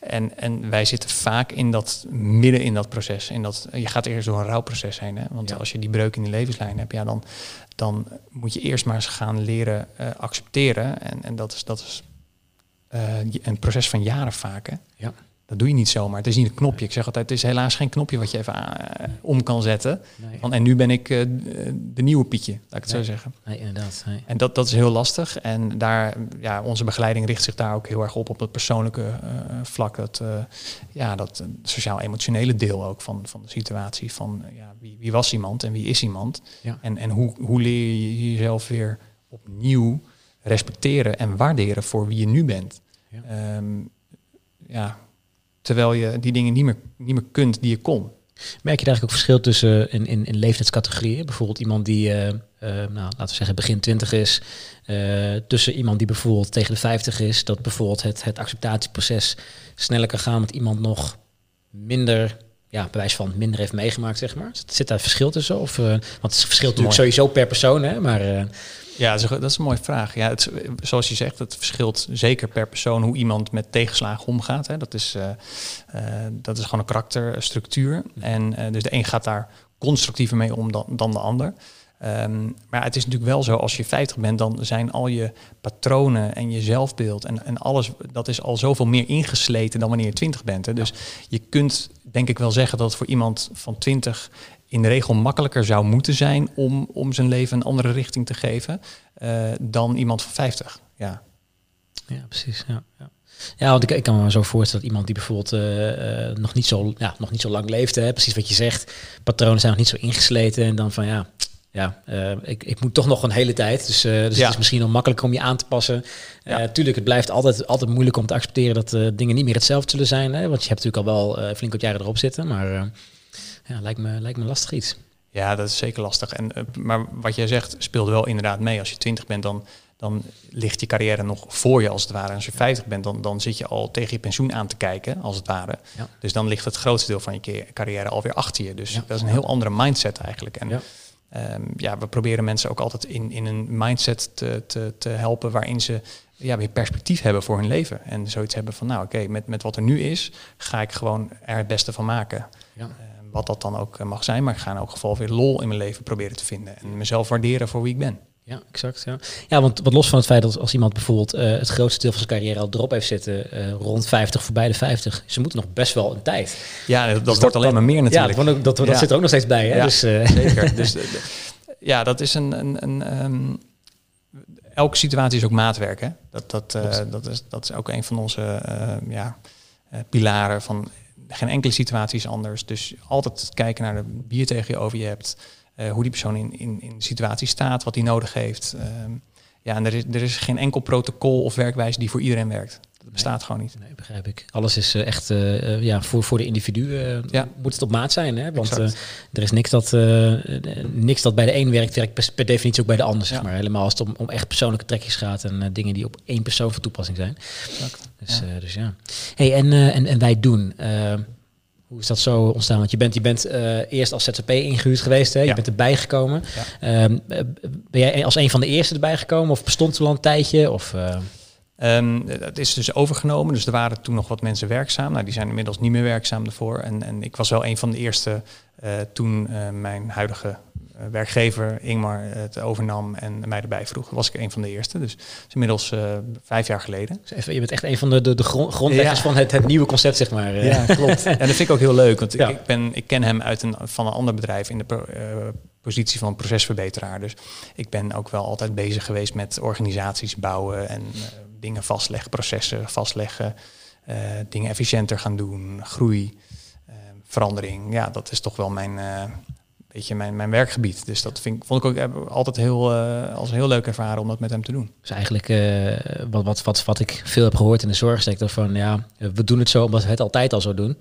en, en wij zitten vaak in dat midden in dat proces. In dat, je gaat eerst door een rouwproces heen. Hè? Want als je die breuk in die levenslijn hebt, ja, dan, dan moet je eerst maar eens gaan leren uh, accepteren. En, en dat is, dat is uh, een proces van jaren vaak. Hè? Ja. Dat doe je niet zomaar. Het is niet een knopje. Ik zeg altijd, het is helaas geen knopje wat je even uh, om kan zetten. Nee. Want, en nu ben ik uh, de nieuwe Pietje, laat ik het Nee. zo zeggen. Nee, inderdaad. Nee. En dat, dat is heel lastig. En daar, ja, onze begeleiding richt zich daar ook heel erg op, op het persoonlijke uh, vlak. Dat, uh, ja, dat sociaal-emotionele deel ook van, van de situatie. Van ja, wie, wie was iemand en wie is iemand? Ja. En, en hoe, hoe leer je jezelf weer opnieuw respecteren en waarderen voor wie je nu bent? Ja. Um, ja, terwijl je die dingen niet meer, niet meer kunt die je kon. Merk je daar eigenlijk ook verschil tussen in, in, in leeftijdscategorieën? Bijvoorbeeld iemand die, uh, uh, nou, laten we zeggen, begin 20 is, uh, tussen iemand die bijvoorbeeld tegen de 50 is, dat bijvoorbeeld het, het acceptatieproces sneller kan gaan met iemand nog minder, ja, bewijs van minder heeft meegemaakt, zeg maar. Zit daar verschil tussen? Of, uh, want het verschilt natuurlijk sowieso per persoon, hè? Maar, uh, ja, dat is, dat is een mooie vraag. Ja, het, zoals je zegt, het verschilt zeker per persoon hoe iemand met tegenslagen omgaat. Hè. Dat, is, uh, uh, dat is gewoon een karakterstructuur. En uh, dus de een gaat daar constructiever mee om dan, dan de ander. Um, maar het is natuurlijk wel zo, als je 50 bent, dan zijn al je patronen en je zelfbeeld en, en alles, dat is al zoveel meer ingesleten dan wanneer je 20 bent. Hè. Dus ja. je kunt denk ik wel zeggen dat het voor iemand van 20 in de regel makkelijker zou moeten zijn om, om zijn leven een andere richting te geven uh, dan iemand van 50. Ja, ja precies. Ja, ja. ja want ik, ik, kan me zo voorstellen dat iemand die bijvoorbeeld uh, uh, nog, niet zo, ja, nog niet zo lang leeft, hè, precies wat je zegt, patronen zijn nog niet zo ingesleten en dan van ja, ja, uh, ik, ik moet toch nog een hele tijd. Dus, uh, dus ja. het is misschien nog makkelijker om je aan te passen. Ja. Uh, tuurlijk, het blijft altijd, altijd moeilijk om te accepteren dat dingen niet meer hetzelfde zullen zijn. Hè? Want je hebt natuurlijk al wel flink wat jaren erop zitten. Maar ja, lijkt me, lijkt me lastig iets. Ja, dat is zeker lastig. En, maar wat jij zegt speelde wel inderdaad mee. Als je 20 bent, dan, dan ligt je carrière nog voor je als het ware. En als je 50 bent, dan, dan zit je al tegen je pensioen aan te kijken, als het ware. Ja. Dus dan ligt het grootste deel van je carrière alweer achter je. Dus ja. dat is een heel andere mindset eigenlijk. En ja. Um, ja, we proberen mensen ook altijd in, in een mindset te, te, te helpen waarin ze ja, weer perspectief hebben voor hun leven. En zoiets hebben van, nou oké, okay, met, met wat er nu is, ga ik gewoon er het beste van maken. Ja. Wat dat dan ook mag zijn, maar ik ga in elk geval weer lol in mijn leven proberen te vinden. En mezelf waarderen voor wie ik ben. Ja, exact. Ja, ja want wat los van het feit dat als iemand bijvoorbeeld uh, het grootste deel van zijn carrière al erop heeft zitten, uh, rond 50 voorbij de 50, ze moeten nog best wel een tijd. Ja, dat, dat dus wordt alleen maar meer natuurlijk. Ja, dat, dat, dat ja. zit er ook nog steeds bij. Hè? Ja, dus, uh, zeker. [laughs] dus ja, dat is een. een, een um, elke situatie is ook maatwerk. Hè? Dat, dat, dat, is, dat is ook een van onze ja, pilaren van geen enkele situatie is anders. Dus altijd kijken naar de bier tegen je over je hebt. Uh, hoe die persoon in, in, in de situatie staat, wat hij nodig heeft. Uh, ja, en er is, er is geen enkel protocol of werkwijze die voor iedereen werkt. Dat bestaat nee, gewoon niet. Nee, begrijp ik. Alles is uh, echt ja, voor, voor de individu ja. moet het op maat zijn. Hè? Want er is niks dat, niks dat bij de een werkt, werkt per, per definitie ook bij de ander. Zeg maar. Helemaal als het om, om echt persoonlijke trekjes gaat en dingen die op één persoon van toepassing zijn. Exact. Dus ja. dus ja. Hey, en, en, en wij doen. Hoe is dat zo ontstaan? Want je bent, je bent uh, eerst als ZZP ingehuurd geweest, hè? je Ja. bent erbij gekomen. Ja. Um, ben jij als een van de eerste erbij gekomen of bestond er al een tijdje? Of, uh... Um, het is dus overgenomen, dus er waren toen nog wat mensen werkzaam. Nou, die zijn inmiddels niet meer werkzaam ervoor. En, en ik was wel een van de eerste uh, toen mijn huidige werkgever Ingmar het overnam en mij erbij vroeg. Was ik een van de eerste, dus inmiddels vijf jaar geleden. Dus even, je bent echt een van de, de, de grond, grondleggers ja. van het, het nieuwe concept, zeg maar. Ja, klopt. [laughs] en dat vind ik ook heel leuk, want ja. ik, ben, ik ken hem uit een, van een ander bedrijf in de pro, positie van procesverbeteraar. Dus ik ben ook wel altijd bezig geweest met organisaties bouwen en dingen vastleggen, processen vastleggen, uh, dingen efficiënter gaan doen, groei, verandering. Ja, dat is toch wel mijn beetje mijn, mijn werkgebied. Dus dat vind, vond ik ook altijd heel, als heel leuk ervaren om dat met hem te doen. Dus eigenlijk wat, wat, wat, wat ik veel heb gehoord in de zorgsector van ja, we doen het zo omdat we het altijd al zo doen.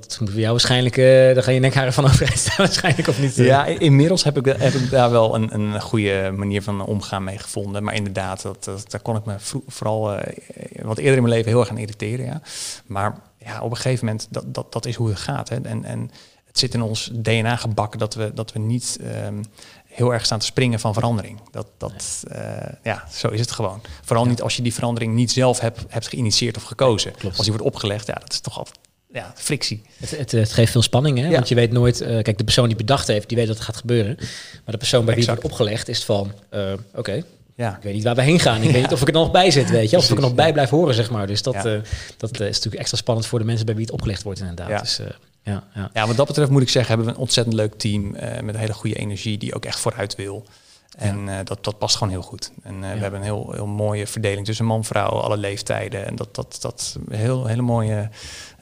Dat moet voor jou waarschijnlijk, uh, daar ga je nekharen van overeind staan waarschijnlijk of niet. Ja, inmiddels heb ik, heb ik daar wel een, een goede manier van omgaan mee gevonden. Maar inderdaad, dat, dat, daar kon ik me vooral wat eerder in mijn leven heel erg aan irriteren. Ja. Maar ja, op een gegeven moment, dat, dat, dat is hoe het gaat. Hè. En, en het zit in ons DNA gebakken dat we, dat we niet um, heel erg staan te springen van verandering. Dat, dat, eh, ja, zo is het gewoon. Vooral niet als je die verandering niet zelf hebt, hebt geïnitieerd of gekozen. Als die wordt opgelegd, ja, dat is toch altijd ja, frictie. Het, het, het geeft veel spanning, hè? Ja. want je weet nooit... eh, kijk, de persoon die bedacht heeft, die weet dat het gaat gebeuren. Maar de persoon bij wie het wordt opgelegd is van... eh, Oké, Ja, ik weet niet waar we heen gaan. Ik weet niet of ik er nog bij zit, weet je. Of ik er nog bij blijf horen, zeg maar. Dus dat, eh, dat is natuurlijk extra spannend voor de mensen bij wie het opgelegd wordt, inderdaad. Ja. Dus, ja, ja. Ja, wat dat betreft moet ik zeggen, hebben we een ontzettend leuk team met een hele goede energie die ook echt vooruit wil. En dat, dat past gewoon heel goed. En Ja. we hebben een heel, heel mooie verdeling tussen man, vrouw, alle leeftijden. En dat, dat, dat heel, hele mooie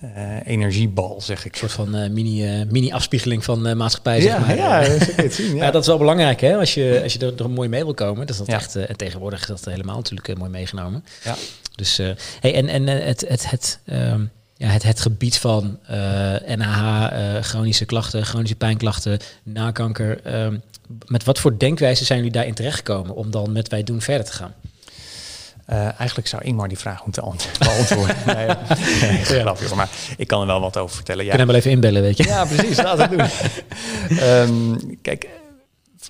eh, energiebal, zeg ik. Een soort van eh, mini, eh, mini-afspiegeling van de maatschappij, zeg ja, maar. ja, het zien. [laughs] Ja. Ja. dat is wel belangrijk, hè? Als je, als je er, er mooi mee wil komen. Dat Ja. echt, eh, en tegenwoordig is dat helemaal natuurlijk mooi meegenomen. Ja. Dus, hey, en, en het, het, het, ehm, ja, het, het gebied van NAH, chronische klachten, chronische pijnklachten, nakanker. ehm, met wat voor denkwijze zijn jullie daarin terechtgekomen om dan met wij doen verder te gaan? Eh, eigenlijk zou Ingmar die vraag moeten ant- [laughs] beantwoorden. [laughs] nee, nee, grapje, hoor, maar ik kan er wel wat over vertellen. Ja. Je hem wel even inbellen, weet je? Ja, precies. We het doen. [laughs] Ehm, kijk,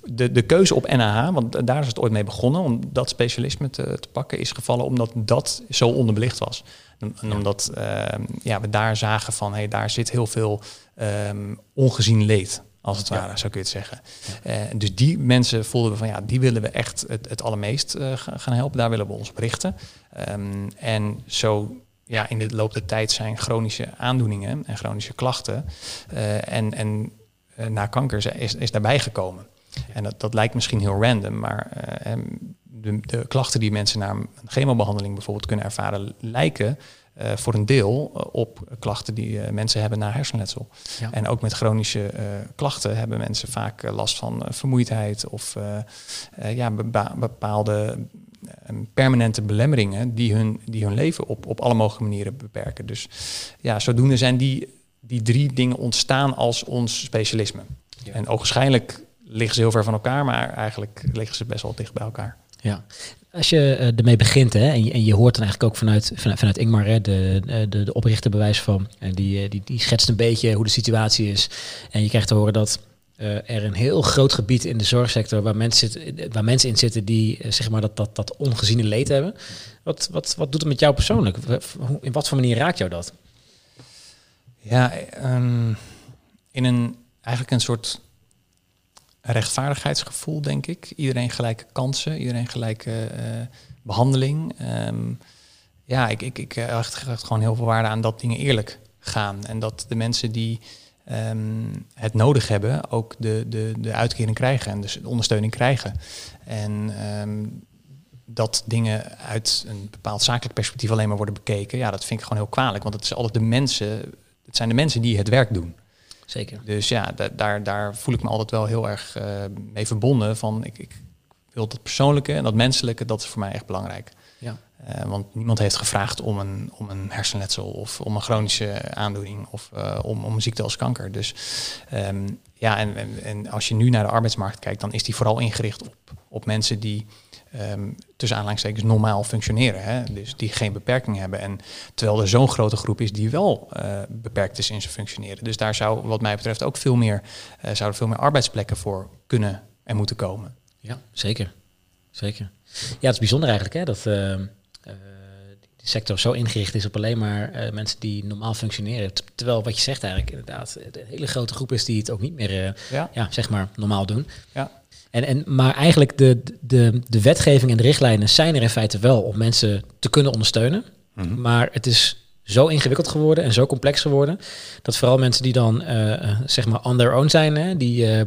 de, de keuze op NAH, want daar is het ooit mee begonnen, om dat specialisme te, te pakken, is gevallen omdat dat zo onderbelicht was. En, omdat ehm, ja, we daar zagen van, hey, daar zit heel veel ehm, ongezien leed. Als het Ja. ware, zo kun je het zeggen. Eh, dus die mensen voelden we van ja, die willen we echt het, het allermeest ga- gaan helpen. Daar willen we ons op richten. Ehm, en zo ja, in de loop der tijd zijn chronische aandoeningen en chronische klachten eh, en, en na kanker is, is daarbij gekomen. En dat, dat lijkt misschien heel random, maar eh, em, de, de klachten die mensen na een chemobehandeling bijvoorbeeld kunnen ervaren, lijken eh, voor een deel eh, op klachten die eh, mensen hebben na hersenletsel. Ja. En ook met chronische klachten hebben mensen vaak last van vermoeidheid of ja, bepa- bepaalde permanente belemmeringen die hun, die hun leven op, op alle mogelijke manieren beperken. Dus ja, zodoende zijn die, die drie dingen ontstaan als ons specialisme. Ja. En ogenschijnlijk liggen ze heel ver van elkaar, maar eigenlijk liggen ze best wel dicht bij elkaar. Ja. Als je eh, ermee begint, hè, en, je, en je hoort dan eigenlijk ook vanuit, vanuit, Ingmar, de, eh, de, oprichter bewijs van, en die, eh, die, die schetst een beetje hoe de situatie is. En je krijgt te horen dat eh, er een heel groot gebied in de zorgsector waar mensen, waar mensen in zitten die eh, zeg maar dat, dat, dat ongeziene leed hebben. Wat, wat, wat doet het met jou persoonlijk? In wat voor manier raakt jou dat? Ja, ehm, in een eigenlijk een soort rechtvaardigheidsgevoel, denk ik. Iedereen gelijke kansen, iedereen gelijke eh, behandeling. Ehm, ja, ik, ik, ik eh, hecht gewoon heel veel waarde aan dat dingen eerlijk gaan. En dat de mensen die ehm, het nodig hebben, ook de, de, de uitkering krijgen en dus de ondersteuning krijgen. En ehm, dat dingen uit een bepaald zakelijk perspectief alleen maar worden bekeken, ja, dat vind ik gewoon heel kwalijk. Want het is altijd de mensen, het zijn de mensen die het werk doen. Zeker. Dus ja, da- daar, daar voel ik me altijd wel heel erg eh, mee verbonden. Van ik, ik wil dat persoonlijke en dat menselijke, dat is voor mij echt belangrijk. Ja. Eh, want niemand heeft gevraagd om een, om een hersenletsel of om een chronische aandoening of eh, om, om een ziekte als kanker. Dus ehm, ja, en, en, en als je nu naar de arbeidsmarkt kijkt, dan is die vooral ingericht op, op mensen die ehm, tussen aanhalingstekens normaal functioneren. Hè? Dus die geen beperking hebben. En terwijl er zo'n grote groep is die wel eh, beperkt is in zijn functioneren. Dus daar zou wat mij betreft ook veel meer, eh, zouden veel meer arbeidsplekken voor kunnen en moeten komen. Ja, zeker. Zeker. Ja, het is bijzonder eigenlijk hè, dat eh, eh, die sector zo ingericht is op alleen maar mensen die normaal functioneren. Terwijl wat je zegt eigenlijk inderdaad, een hele grote groep is die het ook niet meer, Ja, ja, zeg maar, normaal doen. Ja. En, en, maar eigenlijk de, de, de wetgeving en de richtlijnen zijn er in feite wel om mensen te kunnen ondersteunen. Mhm. Maar het is zo ingewikkeld geworden en zo complex geworden dat vooral mensen die dan eh, eh, zeg maar on their own zijn, hè, die eh,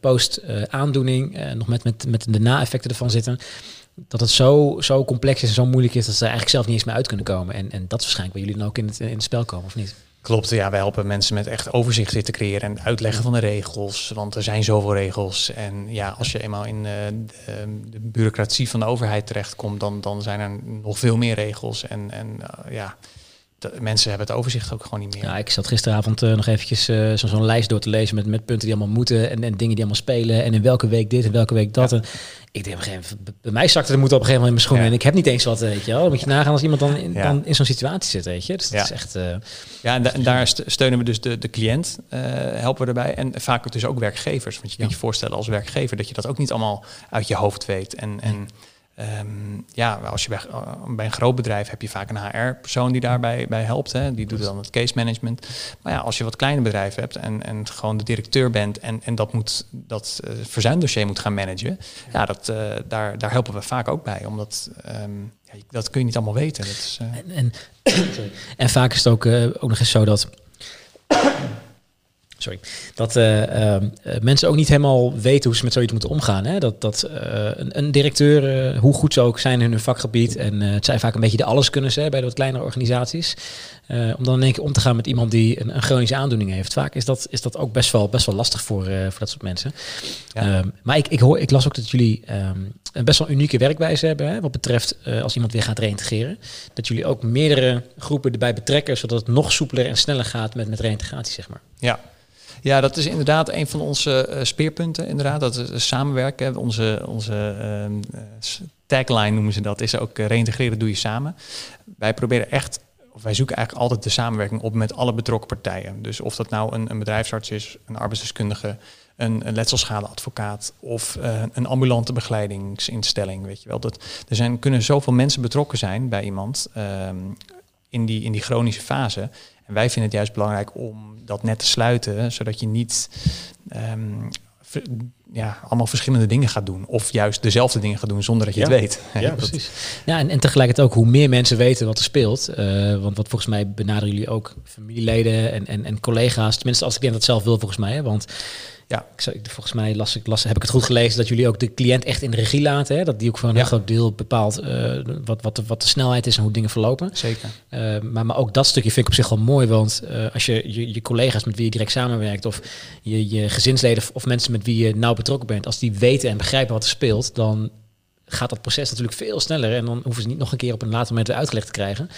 post aandoening nog met, met, met de na-effecten ervan zitten, dat het zo, zo complex is en zo moeilijk is dat ze er eigenlijk zelf niet eens meer uit kunnen komen. En, en dat is waarschijnlijk waar jullie dan ook in het, in het spel komen, of niet? Klopt, ja, wij helpen mensen met echt overzicht te creëren en uitleggen van de regels. Want er zijn zoveel regels. En ja, als je eenmaal in eh, de, de bureaucratie van de overheid terechtkomt, dan, dan zijn er nog veel meer regels. En, en eh, ja, de, mensen hebben het overzicht ook gewoon niet meer. Ja, ik zat gisteravond uh, nog eventjes uh, zo'n lijst door te lezen met, met punten die allemaal moeten en, en dingen die allemaal spelen en in welke week dit en welke week dat. Ja. En ik denk op een gegeven moment, bij mij zakte de moed op een gegeven moment in mijn schoenen en ik heb niet eens wat, weet je wel. Dan moet je nagaan als iemand dan in, dan in zo'n situatie zit, weet je. Dus dat is echt... Uh, ja, en, da en, daar steunen we dus de, de cliënt, helpen we erbij. En vaak dus ook werkgevers. Want je kunt je voorstellen als werkgever dat je dat ook niet allemaal uit je hoofd weet. En, en Um, ja, als je bij, uh, bij, een groot bedrijf heb je vaak een HR-persoon die daarbij bij helpt. Hè. Die doet dan het case management. Maar ja, als je wat kleine bedrijven hebt en, en gewoon de directeur bent en, en dat, moet, dat uh, verzuimdossier moet gaan managen, ja, dat, uh, daar, daar helpen we vaak ook bij. Omdat um, ja, dat kun je niet allemaal weten. Dat is, en, en, [coughs] en, vaak is het ook, ook nog eens zo dat sorry, dat uh, uh, mensen ook niet helemaal weten hoe ze met zoiets moeten omgaan. Hè? Dat, dat uh, een, een, directeur, hoe goed ze ook zijn in hun vakgebied, en het zijn vaak een beetje de alleskunners hè, bij de wat kleinere organisaties, om dan in één keer om te gaan met iemand die een, een, chronische aandoening heeft. Vaak is dat, is dat ook best wel, best wel lastig voor, voor dat soort mensen. Ja. Um, maar ik, ik, hoor, ik las ook dat jullie um, een best wel unieke werkwijze hebben, hè, wat betreft als iemand weer gaat reïntegreren. Dat jullie ook meerdere groepen erbij betrekken, zodat het nog soepeler en sneller gaat met, met reïntegratie, zeg maar. Ja, ja, dat is inderdaad een van onze uh, speerpunten. Inderdaad, dat is samenwerken. Onze, onze uh, tagline noemen ze dat, is ook reïntegreren doe je samen. Wij proberen echt, of wij zoeken eigenlijk altijd de samenwerking op met alle betrokken partijen. Dus of dat nou een, een bedrijfsarts is, een arbeidsdeskundige, een, een letselschadeadvocaat of een ambulante begeleidingsinstelling. Weet je wel. Dat, er zijn, kunnen zoveel mensen betrokken zijn bij iemand um, in, die, in die chronische fase. En wij vinden het juist belangrijk om dat net te sluiten, zodat je niet um, ja, allemaal verschillende dingen gaat doen. Of juist dezelfde dingen gaat doen zonder dat je ja. het weet. [laughs] Ja, precies. Ja, en, en tegelijkertijd ook hoe meer mensen weten wat er speelt. Uh, want wat volgens mij benaderen jullie ook familieleden en, en, en collega's. Tenminste, als ik denk dat zelf wil volgens mij. Hè, want ja, ik, volgens mij las ik, las, heb ik het goed gelezen dat jullie ook de cliënt echt in de regie laten. Hè? Dat die ook voor een ja. groot deel bepaalt uh, wat, wat, de, wat de snelheid is en hoe dingen verlopen. Zeker. Uh, maar, maar ook dat stukje vind ik op zich wel mooi. Want uh, als je, je je collega's met wie je direct samenwerkt, of je, je gezinsleden of mensen met wie je nauw betrokken bent, als die weten en begrijpen wat er speelt, dan gaat dat proces natuurlijk veel sneller. En dan hoeven ze niet nog een keer op een later moment uitgelegd te krijgen.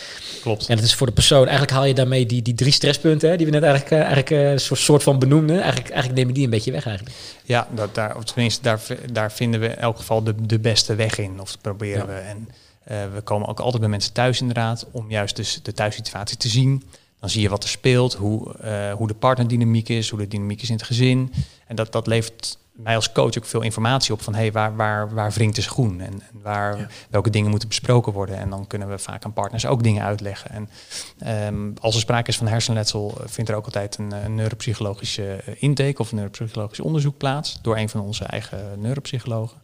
Klopt. En het is voor de persoon, eigenlijk haal je daarmee die, die drie stresspunten, hè, die we net eigenlijk, uh, eigenlijk uh, een soort, soort van benoemden. Eigenlijk, eigenlijk nemen die een beetje weg eigenlijk. Ja, dat, daar, of tenminste, daar, daar vinden we in elk geval de, de beste weg in. Of proberen ja. we. En uh, we komen ook altijd bij mensen thuis inderdaad, om juist dus de thuissituatie te zien. Dan zie je wat er speelt, hoe, hoe de partnerdynamiek is, hoe de dynamiek is in het gezin. En dat, dat levert mij als coach ook veel informatie op van hey, waar, waar, waar wringt de schoen en, en waar, ja. welke dingen moeten besproken worden. En dan kunnen we vaak aan partners ook dingen uitleggen. En um, als er sprake is van hersenletsel, vindt er ook altijd een, een neuropsychologische intake of een neuropsychologisch onderzoek plaats door een van onze eigen neuropsychologen.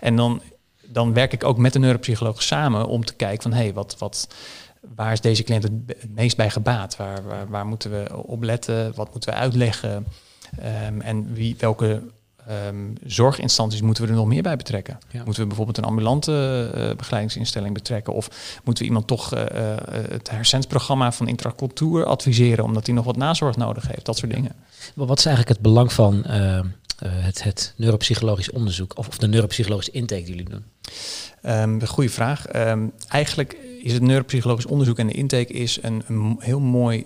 En dan, dan werk ik ook met de neuropsycholoog samen om te kijken van hey, wat, wat, waar is deze cliënt het, meest bij gebaat? Waar, waar, waar, moeten we op letten? Wat moeten we uitleggen? Um, en wie, welke Um, zorginstanties moeten we er nog meer bij betrekken. Ja. Moeten we bijvoorbeeld een ambulante uh, begeleidingsinstelling betrekken? Of moeten we iemand toch uh, uh, het hersensprogramma van intracultuur adviseren, omdat hij nog wat nazorg nodig heeft? Dat soort dingen. Maar wat is eigenlijk het belang van het, het neuropsychologisch onderzoek of, of, de neuropsychologische intake die jullie doen? Um, goede vraag. Um, eigenlijk is het neuropsychologisch onderzoek en de intake is een, een heel mooi,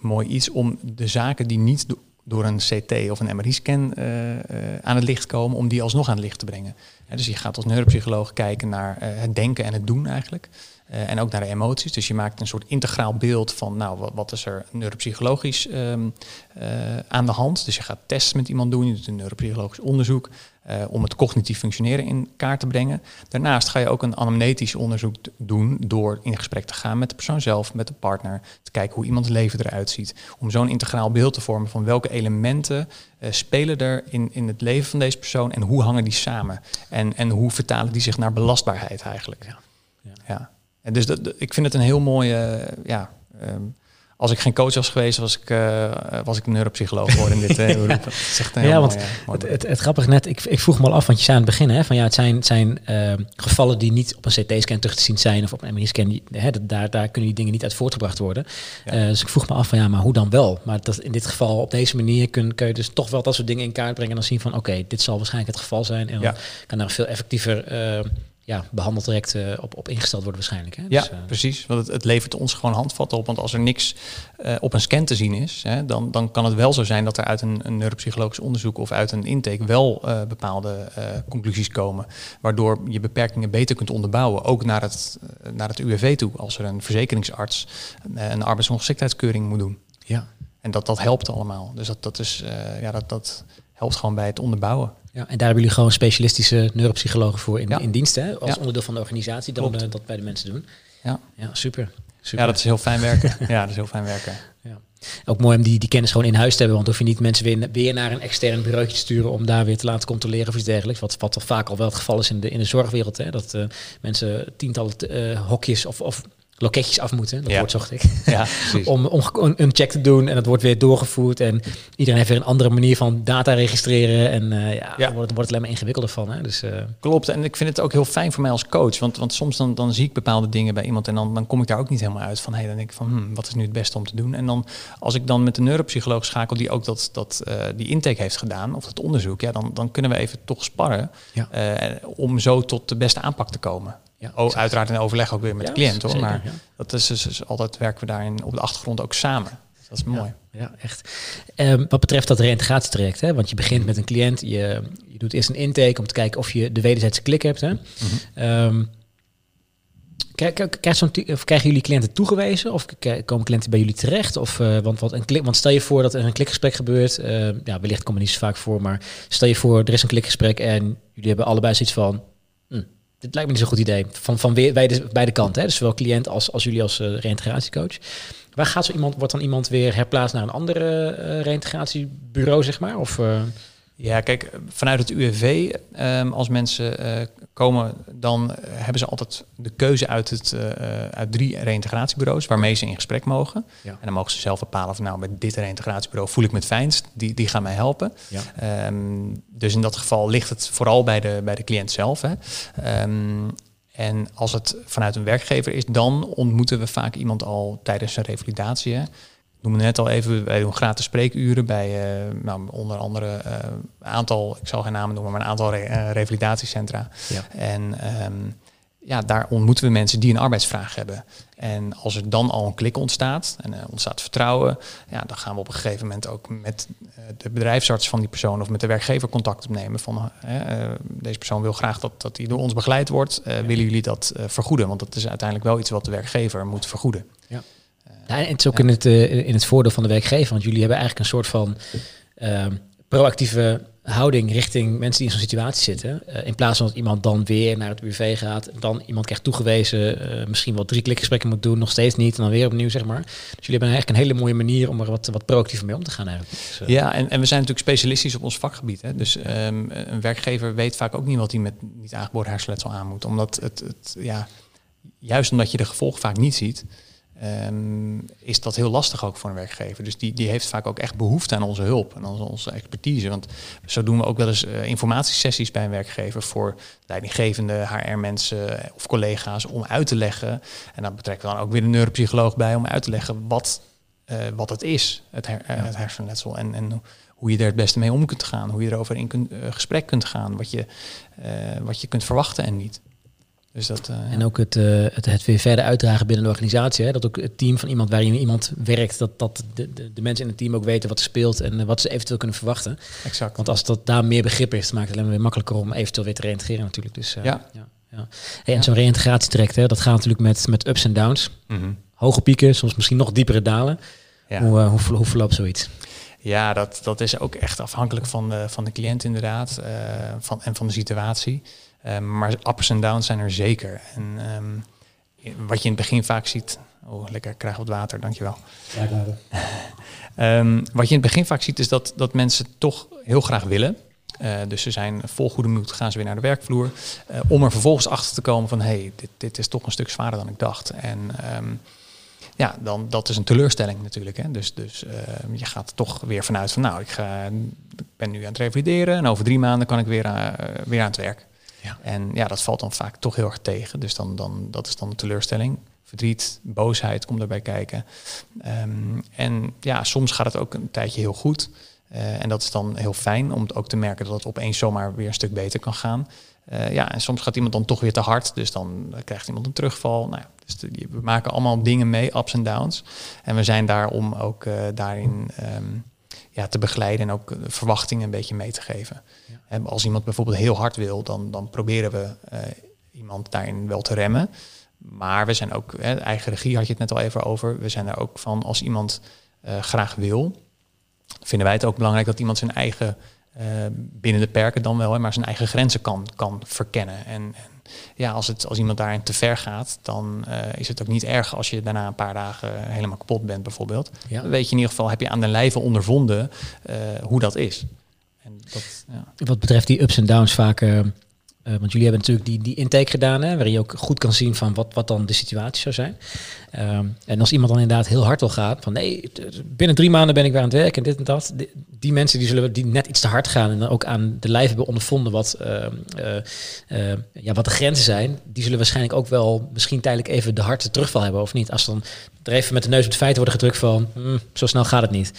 mooi iets om de zaken die niet door een CT of een MRI-scan uh, uh, aan het licht komen, om die alsnog aan het licht te brengen. Dus je gaat als neuropsycholoog kijken naar uh, het denken en het doen eigenlijk. en ook naar de emoties. Dus je maakt een soort integraal beeld van, nou, wat, is er neuropsychologisch um, aan de hand. Dus je gaat tests met iemand doen, je doet een neuropsychologisch onderzoek. Uh, om het cognitief functioneren in kaart te brengen. Daarnaast ga je ook een anamnetisch onderzoek doen door in gesprek te gaan met de persoon zelf, met de partner, te kijken hoe iemands leven eruit ziet. Om zo'n integraal beeld te vormen van welke elementen uh, spelen er in, in het leven van deze persoon en hoe hangen die samen. En, en hoe vertalen die zich naar belastbaarheid eigenlijk. Ja. ja. ja. En dus dat, ik vind het een heel mooie, ja, um, als ik geen coach was geweest, was ik, uh, was ik een neuropsycholoog geworden in dit uh, beroep. [laughs] ja, want mooi, het, het, het, grappige net, ik, ik vroeg me al af, want je zei aan het begin, hè, van ja, het zijn, het zijn uh, gevallen die niet op een CT-scan terug te zien zijn of op een MRI-scan, daar, daar kunnen die dingen niet uit voortgebracht worden. Ja. dus ik vroeg me af van ja, maar hoe dan wel? Maar dat, in dit geval, op deze manier kun, kun je dus toch wel dat soort dingen in kaart brengen en dan zien van oké, okay, dit zal waarschijnlijk het geval zijn en dan ja. kan daar veel effectiever ja, behandeltraject uh, op, op ingesteld worden waarschijnlijk. Hè? Ja, dus, precies. Want het, het, levert ons gewoon handvatten op. Want als er niks op een scan te zien is, hè, dan, dan kan het wel zo zijn dat er uit een, een neuropsychologisch onderzoek of uit een intake wel bepaalde conclusies komen. Waardoor je beperkingen beter kunt onderbouwen. Ook naar het, naar het UWV toe, als er een verzekeringsarts een arbeidsongeschiktheidskeuring moet doen. Ja. En dat, dat helpt allemaal. Dus dat, dat, is, ja, dat, dat helpt gewoon bij het onderbouwen. Ja, en daar hebben jullie gewoon specialistische neuropsychologen voor in, in dienst, hè? als onderdeel van de organisatie, dan uh, dat bij de mensen doen. Ja, ja super, super. Ja, dat is heel fijn werken. [laughs] ja, dat is heel fijn werken. Ja. Ook mooi om die, die kennis gewoon in huis te hebben, want hoef je niet mensen weer, weer naar een extern bureau te sturen om daar weer te laten controleren of iets dergelijks. Wat, wat toch vaak al wel het geval is in de, in de zorgwereld, hè? dat uh, mensen tientallen uh, hokjes of, of loketjes af moeten. Dat ja. woord zocht ik. [laughs] Ja, [laughs] om, om een check te doen en dat wordt weer doorgevoerd. En iedereen heeft weer een andere manier van data registreren. En uh, ja, ja. wordt, wordt het alleen maar ingewikkelder van. Hè? Dus, uh... Klopt. En ik vind het ook heel fijn voor mij als coach. Want, want soms dan, dan zie ik bepaalde dingen bij iemand en dan, dan kom ik daar ook niet helemaal uit van. Hey, dan denk ik van, hmm, wat is nu het beste om te doen? En dan als ik dan met de neuropsycholoog schakel die ook dat, dat, uh, die intake heeft gedaan, of dat onderzoek, ja, dan, dan kunnen we even toch sparren om zo tot de beste aanpak te komen. Ja, oh, uiteraard in overleg ook weer met Ja, de cliënt hoor. zeker, maar ja. dat is dus, dus altijd werken we daarin op de achtergrond ook samen. Dat is mooi. Ja, echt. Ehm, wat betreft dat reïntegratietraject, hè, want je begint met een cliënt, je, je doet eerst een intake om te kijken of je de wederzijdse klik hebt. Hè. Ehm, krijg- tu- of krijgen jullie cliënten toegewezen of komen cliënten bij jullie terecht? Of, eh, want, wat een klik, want stel je voor dat er een klikgesprek gebeurt, eh, ja, wellicht komt het niet zo vaak voor, maar stel je voor er is een klikgesprek en jullie hebben allebei zoiets van, dit lijkt me niet zo'n goed idee, van, van weer, beide, kanten, hè? dus zowel cliënt als, als jullie als eh reïntegratiecoach. Waar gaat zo iemand, wordt dan iemand weer herplaatst naar een andere eh reïntegratiebureau, zeg maar? Of, eh, Ja, kijk, vanuit het UWV, ehm, als mensen eh, komen, dan hebben ze altijd de keuze uit, het, eh, eh, uit drie reïntegratiebureaus waarmee ze in gesprek mogen. Ja. En dan mogen ze zelf bepalen van nou, bij dit reïntegratiebureau voel ik me het fijnst, die, die gaan mij helpen. Ja. Ehm, dus in dat geval ligt het vooral bij de, bij de cliënt zelf. Hè. Ehm, en als het vanuit een werkgever is, dan ontmoeten we vaak iemand al tijdens een revalidatie. Hè. Noemde net al even, wij doen gratis spreekuren bij eh, nou, onder andere eh, een aantal, ik zal geen namen noemen, maar een aantal re- eh, revalidatiecentra. Ja. En ehm, ja, daar ontmoeten we mensen die een arbeidsvraag hebben. En als er dan al een klik ontstaat en er ontstaat vertrouwen, ja, dan gaan we op een gegeven moment ook met eh, de bedrijfsarts van die persoon of met de werkgever contact opnemen. Van eh, eh, deze persoon wil graag dat, dat hij door ons begeleid wordt. Eh, Willen jullie dat eh, vergoeden? Want dat is uiteindelijk wel iets wat de werkgever moet vergoeden. Ja, en het is ook in het, eh, in het voordeel van de werkgever, want jullie hebben eigenlijk een soort van ehm, proactieve houding richting mensen die in zo'n situatie zitten. Eh, in plaats van dat iemand dan weer naar het UV gaat, dan iemand krijgt toegewezen, eh, misschien wel drie klikgesprekken moet doen, nog steeds niet, en dan weer opnieuw, zeg maar. Dus jullie hebben eigenlijk een hele mooie manier om er wat, wat proactiever mee om te gaan eigenlijk. Dus, Ja, en, en we zijn natuurlijk specialistisch op ons vakgebied. Hè? Dus ehm, een werkgever weet vaak ook niet wat hij met niet aangeboren hersenletsel aan moet. Omdat het, het ja, juist omdat je de gevolgen vaak niet ziet, is dat heel lastig ook voor een werkgever. Dus die, die heeft vaak ook echt behoefte aan onze hulp en onze, onze expertise. Want zo doen we ook wel eens eh, informatiesessies bij een werkgever voor leidinggevende HR-mensen of collega's om uit te leggen. En dan betrekken we dan ook weer de neuropsycholoog bij om uit te leggen wat, eh, wat het is, het, her, eh, het hersenletsel. En, en hoe je er het beste mee om kunt gaan, hoe je erover in kunt, gesprek kunt gaan, wat je, wat je kunt verwachten en niet. Dus dat, eh, En ook het, eh, het, het weer verder uitdragen binnen de organisatie. Hè? Dat ook het team van iemand waarin iemand werkt, dat, dat de, de, de mensen in het team ook weten wat er speelt en wat ze eventueel kunnen verwachten. exact. Want als dat daar meer begrip is, maakt het alleen maar weer makkelijker om eventueel weer te reïntegreren natuurlijk. Dus, eh, Ja. ja, ja. Hey, en zo'n reïntegratietraject, hè, dat gaat natuurlijk met, met ups en downs. Mhm. Hoge pieken, soms misschien nog diepere dalen. Ja. Hoe, hoe, ver- hoe verloopt zoiets? Ja, dat, dat is ook echt afhankelijk van de, van de cliënt inderdaad van, en van de situatie. Eh, maar ups en downs zijn er zeker. En ehm, wat je in het begin vaak ziet... Oh, lekker, ik krijg wat water, dankjewel. [laughs] Ehm, wat je in het begin vaak ziet is dat, dat mensen toch heel graag willen. Eh, dus ze zijn vol goede moed, gaan ze weer naar de werkvloer. eh, om er vervolgens achter te komen van... hé, hey, dit, dit is toch een stuk zwaarder dan ik dacht. En ehm, ja, dan, dat is een teleurstelling natuurlijk. Hè? Dus, dus je gaat toch weer vanuit van... nou, ik, ga, ik ben nu aan het revalideren... en over drie maanden kan ik weer, eh, weer aan het werk. Ja. En ja, dat valt dan vaak toch heel erg tegen. Dus dan, dan, dat is dan de teleurstelling. Verdriet, boosheid komt erbij kijken. Ehm, en ja, soms gaat het ook een tijdje heel goed. Eh, en dat is dan heel fijn om ook te merken dat het opeens zomaar weer een stuk beter kan gaan. Uh, ja, en soms gaat iemand dan toch weer te hard, dus dan krijgt iemand een terugval. Nou, dus we maken allemaal dingen mee, ups en downs. En we zijn daar om ook uh, daarin um, ja, te begeleiden en ook verwachtingen een beetje mee te geven. Ja. En als iemand bijvoorbeeld heel hard wil, dan, dan proberen we uh, iemand daarin wel te remmen. Maar we zijn ook, hè, eigen regie had je het net al even over. We zijn er ook van als iemand graag wil, vinden wij het ook belangrijk dat iemand zijn eigen uh, binnen de perken dan wel, hè, maar zijn eigen grenzen kan, kan verkennen. En, en ja, als, het, als iemand daarin te ver gaat, dan uh, is het ook niet erg als je daarna een paar dagen helemaal kapot bent, bijvoorbeeld. Ja. Dan weet je in ieder geval, heb je aan de lijve ondervonden hoe dat is. En dat, ja. Wat betreft die ups en downs vaak uh, want jullie hebben natuurlijk die, die intake gedaan, hè, waarin je ook goed kan zien van wat, wat dan de situatie zou zijn. Um, en als iemand dan inderdaad heel hard wil gaan, van nee, binnen drie maanden ben ik weer aan het werk en dit en dat. Die, mensen die zullen die net iets te hard gaan en dan ook aan de lijf hebben ondervonden wat, uh, uh, ja, wat de grenzen zijn, die zullen waarschijnlijk ook wel misschien tijdelijk even de harte terugval hebben of niet. Als dan er even met de neus op het feit worden gedrukt van, mm, zo snel gaat het niet.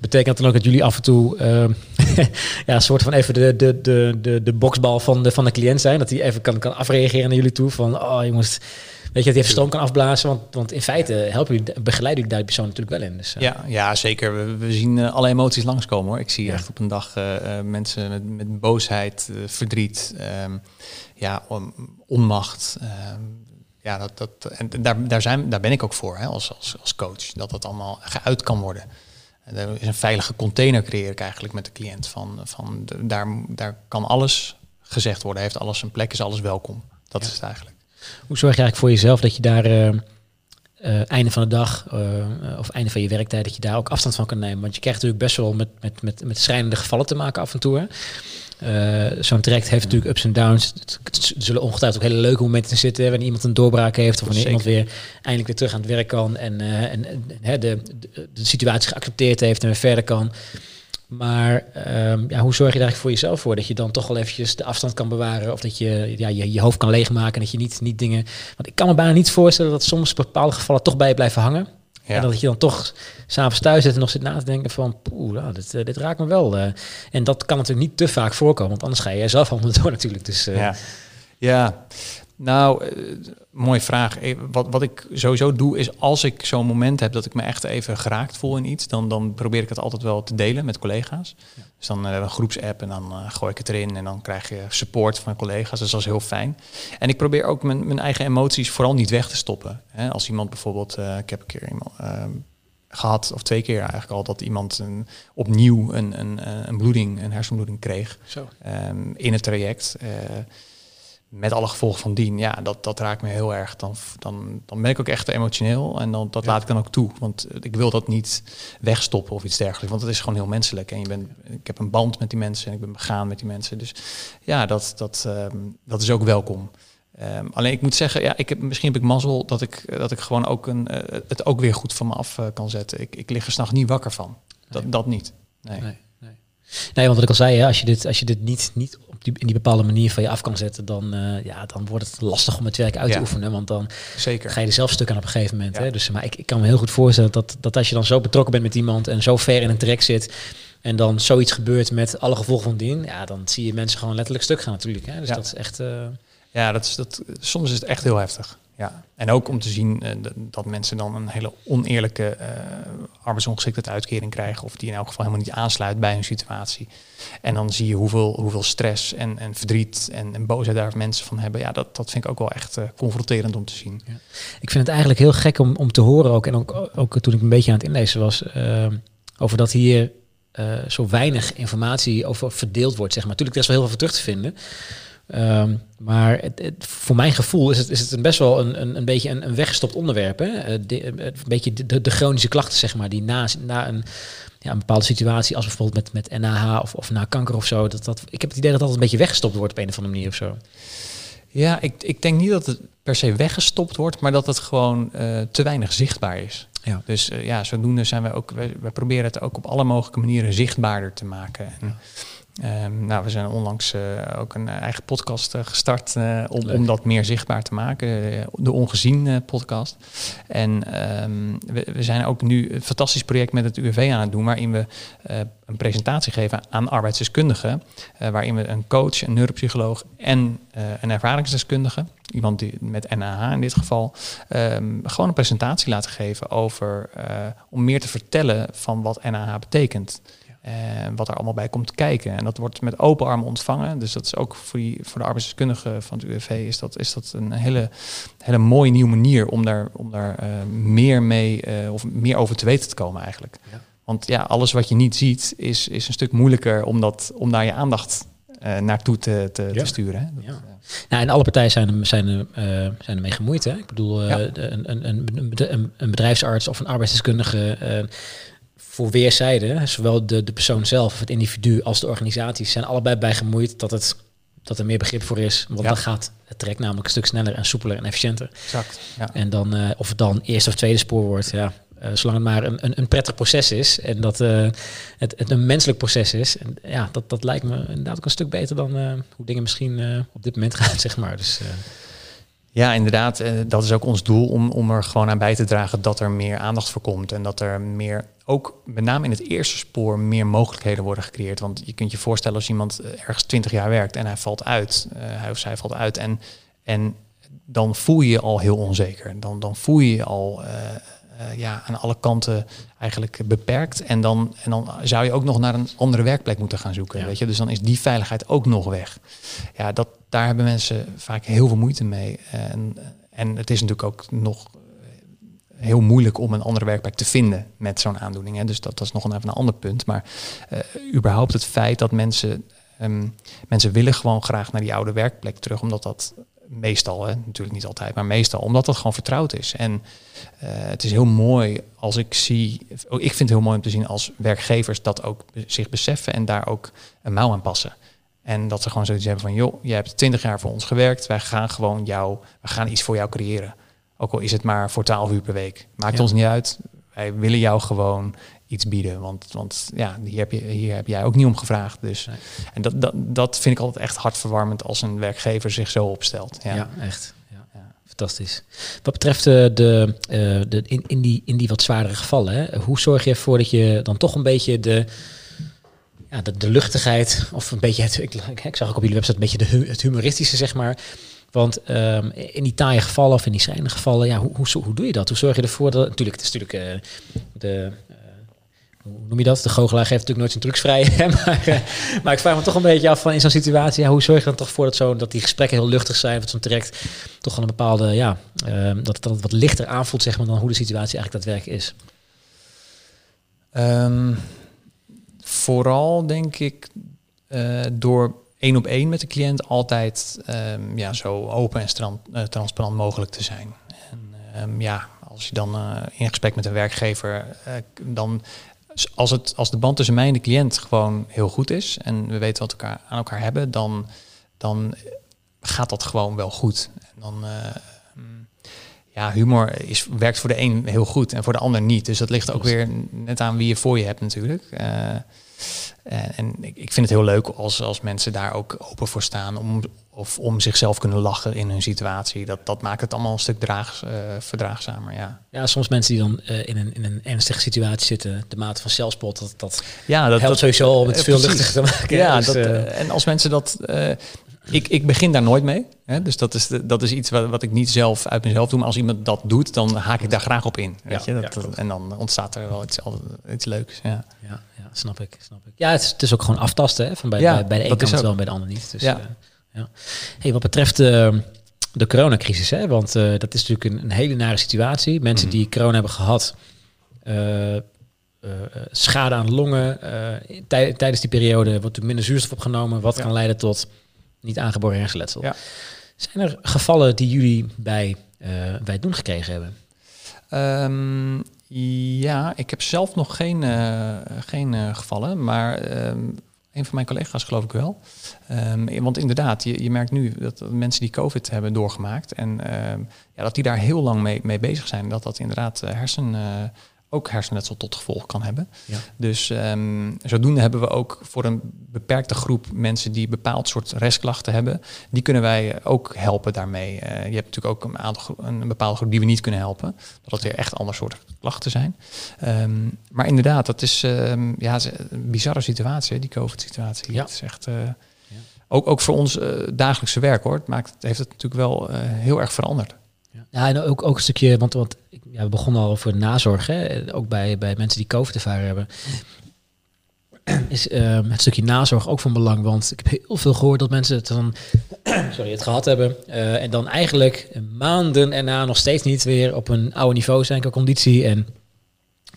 Betekent dan ook dat jullie af en toe uh, [laughs] ja, een soort van even de, de, de, de, de boksbal van de, van de cliënt zijn? Dat hij even kan, kan afreageren naar jullie toe van, oh, je moest... Weet je, dat hij even stoom kan afblazen, want, want in feite helpen jullie, begeleiden jullie daar persoon natuurlijk wel in. Dus, uh. ja, ja, zeker. We, we zien uh, alle emoties langskomen hoor. Ik zie ja. echt op een dag mensen met, met boosheid, verdriet, um, ja, on, onmacht. Um, ja, dat, dat, en daar, daar, zijn, daar ben ik ook voor hè, als, als, als coach. Dat dat allemaal geuit kan worden. Is een veilige container creëer ik eigenlijk met de cliënt. Van, van de, daar, daar kan alles gezegd worden, heeft alles een plek, is alles welkom. Dat ja. is het eigenlijk. Hoe zorg je eigenlijk voor jezelf dat je daar uh, uh, einde van de dag uh, of einde van je werktijd, dat je daar ook afstand van kan nemen? Want je krijgt natuurlijk best wel met, met, met, met schrijnende gevallen te maken af en toe. Hè? Uh, Zo'n traject heeft natuurlijk ups en downs. Er zullen ongetwijfeld ook hele leuke momenten zitten wanneer iemand een doorbraak heeft of wanneer Zeker. iemand weer eindelijk weer terug aan het werk kan en, uh, en, en de, de, de, situatie geaccepteerd heeft en weer verder kan. Maar um, ja, hoe zorg je daar eigenlijk voor jezelf voor? Dat je dan toch wel eventjes de afstand kan bewaren of dat je ja, je, je hoofd kan leegmaken en dat je niet, niet dingen... Want ik kan me bijna niet voorstellen dat soms bepaalde gevallen toch bij je blijven hangen. Ja. En dat je dan toch s'avonds thuis zit en nog zit na te denken van, poeh, nou, dit, uh, dit raakt me wel. Uh. En dat kan natuurlijk niet te vaak voorkomen, want anders ga je zelf allemaal [laughs] door natuurlijk. Dus, uh. ja. ja, nou, mooie vraag. Wat, wat ik sowieso doe is als ik zo'n moment heb dat ik me echt even geraakt voel in iets, dan, dan probeer ik het altijd wel te delen met collega's. Ja. Dus dan hebben we een groepsapp en dan uh, gooi ik het erin en dan krijg je support van collega's. Dus dat is heel fijn. En ik probeer ook mijn, mijn eigen emoties vooral niet weg te stoppen. Hè, als iemand bijvoorbeeld, uh, ik heb een keer iemand, uh, gehad, of twee keer eigenlijk al, dat iemand een, opnieuw een, een, een bloeding, een hersenbloeding kreeg um, in het traject met alle gevolgen van dien, ja, dat, dat raakt me heel erg. Dan, dan, dan ben ik ook echt emotioneel en dan, dat ja. laat ik dan ook toe. Want ik wil dat niet wegstoppen of iets dergelijks. Want het is gewoon heel menselijk. En je bent, ik heb een band met die mensen en ik ben begaan met die mensen. Dus ja, dat, dat, um, dat is ook welkom. Um, alleen ik moet zeggen, ja, ik heb, misschien heb ik mazzel dat ik, dat ik gewoon ook een, uh, het ook weer goed van me af uh, kan zetten. Ik, ik lig er s'nachts niet wakker van. Dat, nee. dat niet. Nee. nee. Nee, want wat ik al zei, hè, als je dit, als je dit niet, niet op die, in die bepaalde manier van je af kan zetten, dan, uh, ja, dan wordt het lastig om het werk uit te ja. oefenen. Want dan Zeker. ga je er zelf stuk aan op een gegeven moment. Ja. Hè? Dus, maar ik, ik kan me heel goed voorstellen dat, dat als je dan zo betrokken bent met iemand en zo ver in een trek zit, en dan zoiets gebeurt met alle gevolgen van dien, ja, dan zie je mensen gewoon letterlijk stuk gaan natuurlijk. Hè? Dus dat is echt... Uh... Ja, dat is, dat, soms is het echt heel heftig. Ja, en ook om te zien uh, dat mensen dan een hele oneerlijke uh, arbeidsongeschiktheid uitkering krijgen. Of die in elk geval helemaal niet aansluit bij hun situatie. En dan zie je hoeveel, hoeveel stress en, en verdriet en, en boosheid daar mensen van hebben. Ja, dat, dat vind ik ook wel echt uh, confronterend om te zien. Ja. Ik vind het eigenlijk heel gek om, om te horen ook. En ook, ook toen ik een beetje aan het inlezen was. over dat hier zo weinig informatie over verdeeld wordt. Zeg maar. Natuurlijk, er is wel heel veel terug te vinden. Um, maar het, het, voor mijn gevoel is het, is het een best wel een, een, een beetje een, een weggestopt onderwerp. Hè? De, een beetje de, de, chronische klachten, zeg maar, die na, na een, ja, een bepaalde situatie, als bijvoorbeeld met, met NAH of, of na kanker of zo, dat, dat, ik heb het idee dat dat een beetje weggestopt wordt op een of andere manier of zo. Ja, ik, ik denk niet dat het per se weggestopt wordt, maar dat het gewoon uh, te weinig zichtbaar is. Ja. Dus uh, ja, zodoende zijn we ook, wij, wij, proberen het ook op alle mogelijke manieren zichtbaarder te maken. En, ja. Ehm, nou, we zijn onlangs ook een eigen podcast gestart om, om dat meer zichtbaar te maken. de Ongezien podcast. En ehm, we, we, zijn ook nu een fantastisch project met het UWV aan het doen, waarin we een presentatie geven aan arbeidsdeskundigen. waarin we een coach, een neuropsycholoog en een ervaringsdeskundige iemand die met NAH in dit geval, ehm, gewoon een presentatie laten geven over om meer te vertellen van wat NAH betekent. En wat er allemaal bij komt kijken. En dat wordt met open armen ontvangen. Dus dat is ook voor, die, voor de arbeidsdeskundigen van het UWV is dat, is dat een hele, hele mooie nieuwe manier om daar, om daar uh, meer mee uh, of meer over te weten te komen eigenlijk. Ja. Want ja, alles wat je niet ziet is, is een stuk moeilijker om, dat, om daar je aandacht uh, naartoe te, te, te sturen. Hè? Dat, ja. Nou, en alle partijen zijn, er, zijn, er, uh, zijn ermee gemoeid. Hè? Ik bedoel, uh, een, een, een, een, bedrijfsarts of een arbeidsdeskundige voor weerszijden, zowel de, de persoon zelf, of het individu, als de organisaties, zijn allebei bij gemoeid dat, het, dat er meer begrip voor is. Want dan gaat het trekt namelijk een stuk sneller en soepeler en efficiënter. Exact. Ja. En dan, of het dan eerste of tweede spoor wordt, ja, uh, zolang het maar een, een, een, prettig proces is en dat uh, het, het, een menselijk proces is. En ja, dat, dat lijkt me inderdaad ook een stuk beter dan uh, hoe dingen misschien op dit moment [laughs] gaan, zeg maar. Dus, ja, inderdaad. dat is ook ons doel om, om er gewoon aan bij te dragen dat er meer aandacht voor komt. En dat er meer, ook met name in het eerste spoor, meer mogelijkheden worden gecreëerd. Want je kunt je voorstellen als iemand ergens 20 jaar werkt en hij valt uit, hij of zij valt uit. En, en dan voel je je al heel onzeker. Dan, dan voel je je al uh, ja, aan alle kanten eigenlijk beperkt. En dan, en dan zou je ook nog naar een andere werkplek moeten gaan zoeken. Weet je? Dus dan is die veiligheid ook nog weg. Ja, dat, daar hebben mensen vaak heel veel moeite mee. En, en het is natuurlijk ook nog heel moeilijk om een andere werkplek te vinden met zo'n aandoening. Hè. Dus dat, is nog een, even een ander punt. Maar uh, überhaupt het feit dat mensen, um, mensen willen gewoon graag naar die oude werkplek terug, omdat dat meestal, hè, natuurlijk niet altijd, maar meestal, omdat dat gewoon vertrouwd is. En uh, het is heel mooi als ik zie, ik vind het heel mooi om te zien als werkgevers dat ook zich beseffen en daar ook een mouw aan passen. En dat ze gewoon zoiets hebben van, joh, je hebt twintig jaar voor ons gewerkt, wij gaan gewoon jou, we gaan iets voor jou creëren. Ook al is het maar voor 12 uur per week. Maakt ja. ons niet uit. Wij willen jou gewoon iets bieden. Want, want ja, hier heb, je, hier heb jij ook niet om gevraagd. Dus. En dat, dat, dat vind ik altijd echt hartverwarmend als een werkgever zich zo opstelt. Ja, ja echt. Ja. ja. Fantastisch. Wat betreft de, eh, de, uh, de in, in, die, in die wat zwaardere gevallen, hè, hoe zorg je ervoor dat je dan toch een beetje de, ja, de, luchtigheid, of een beetje het, ik, zag ook op jullie website een beetje de, het humoristische, zeg maar. Want um, in die taaie gevallen of in die schrijnende gevallen, ja, hoe, hoe, hoe doe je dat? Hoe zorg je ervoor dat, natuurlijk, het is natuurlijk uh, de, hoe noem je dat? De goochelaar geeft natuurlijk nooit zijn trucs vrij. [laughs] maar, uh, maar ik vraag me toch een beetje af van in zo'n situatie, ja, hoe zorg je dan toch voor dat, zo, dat die gesprekken heel luchtig zijn, dat zo'n trekt toch een bepaalde, ja, uh, dat, dat het wat lichter aanvoelt, zeg maar, dan hoe de situatie eigenlijk daadwerkelijk is? Um, vooral denk ik uh, door één op één met de cliënt altijd um, ja, zo open en transparant mogelijk te zijn. En um, ja, als je dan in gesprek met een werkgever, dan als, het, als de band tussen mij en de cliënt gewoon heel goed is en we weten wat elkaar, aan elkaar hebben, dan, dan gaat dat gewoon wel goed. En dan, uh, ja, humor is, werkt voor de een heel goed en voor de ander niet. Dus dat ligt ook weer net aan wie je voor je hebt natuurlijk. Uh, en, en ik vind het heel leuk als, als mensen daar ook open voor staan om, of om zichzelf kunnen lachen in hun situatie. Dat, dat maakt het allemaal een stuk draags, uh, verdraagzamer. Ja. ja, soms mensen die dan uh, in, een, in een ernstige situatie zitten, de mate van zelfspot, dat, dat, ja, dat helpt dat, sowieso om het veel luchtiger te maken. Ja, dus, dat, en als mensen dat. Ik, ik begin daar nooit mee. Hè? Dus dat is, de, dat is iets wat, wat ik niet zelf uit mezelf doe. Maar als iemand dat doet, dan haak ik daar graag op in. Weet ja, je? Dat, ja, en dan ontstaat er wel iets, iets leuks. Ja. Ja, ja, snap ik. Snap ik. Ja, het is, het is ook gewoon aftasten. Hè? Van bij, ja, bij, bij de ene kant wel en bij de ander niet. Dus, ja. Ja. Hey, wat betreft uh, de coronacrisis, hè? want uh, dat is natuurlijk een, een, hele nare situatie. Mensen mm. die corona hebben gehad, uh, schade aan de longen. Tij tijdens die periode wordt er minder zuurstof opgenomen, wat ja. kan leiden tot niet aangeboren hersenletsel. Ja. Zijn er gevallen die jullie bij, bij het doen gekregen hebben? Um, ja, ik heb zelf nog geen, geen gevallen, maar um, een van mijn collega's geloof ik wel. Um, want inderdaad, je, je merkt nu dat mensen die COVID hebben doorgemaakt en ja, dat die daar heel lang mee, mee bezig zijn. Dat dat inderdaad uh, hersen, uh, ook hersenletsel tot gevolg kan hebben. Ja. Dus um, zodoende hebben we ook voor een beperkte groep mensen die bepaald soort restklachten hebben, die kunnen wij ook helpen daarmee. Uh, je hebt natuurlijk ook een, aantal, een bepaalde groep die we niet kunnen helpen, dat het weer echt ander soort klachten zijn. Um, maar inderdaad, dat is um, ja, een bizarre situatie, die COVID-situatie. Ja. Het is echt. Uh, ook, ook voor ons uh, dagelijkse werk hoor. Het, maakt, heeft het natuurlijk wel heel erg veranderd. Ja, en ook, ook een stukje, want, want ja, we begonnen al over nazorg, hè? ook bij, bij mensen die COVID ervaren hebben. Is uh, het stukje nazorg ook van belang? Want ik heb heel veel gehoord dat mensen het dan [clears throat] sorry, het gehad hebben. Uh, en dan eigenlijk maanden erna nog steeds niet weer op een oude niveau zijn qua conditie. En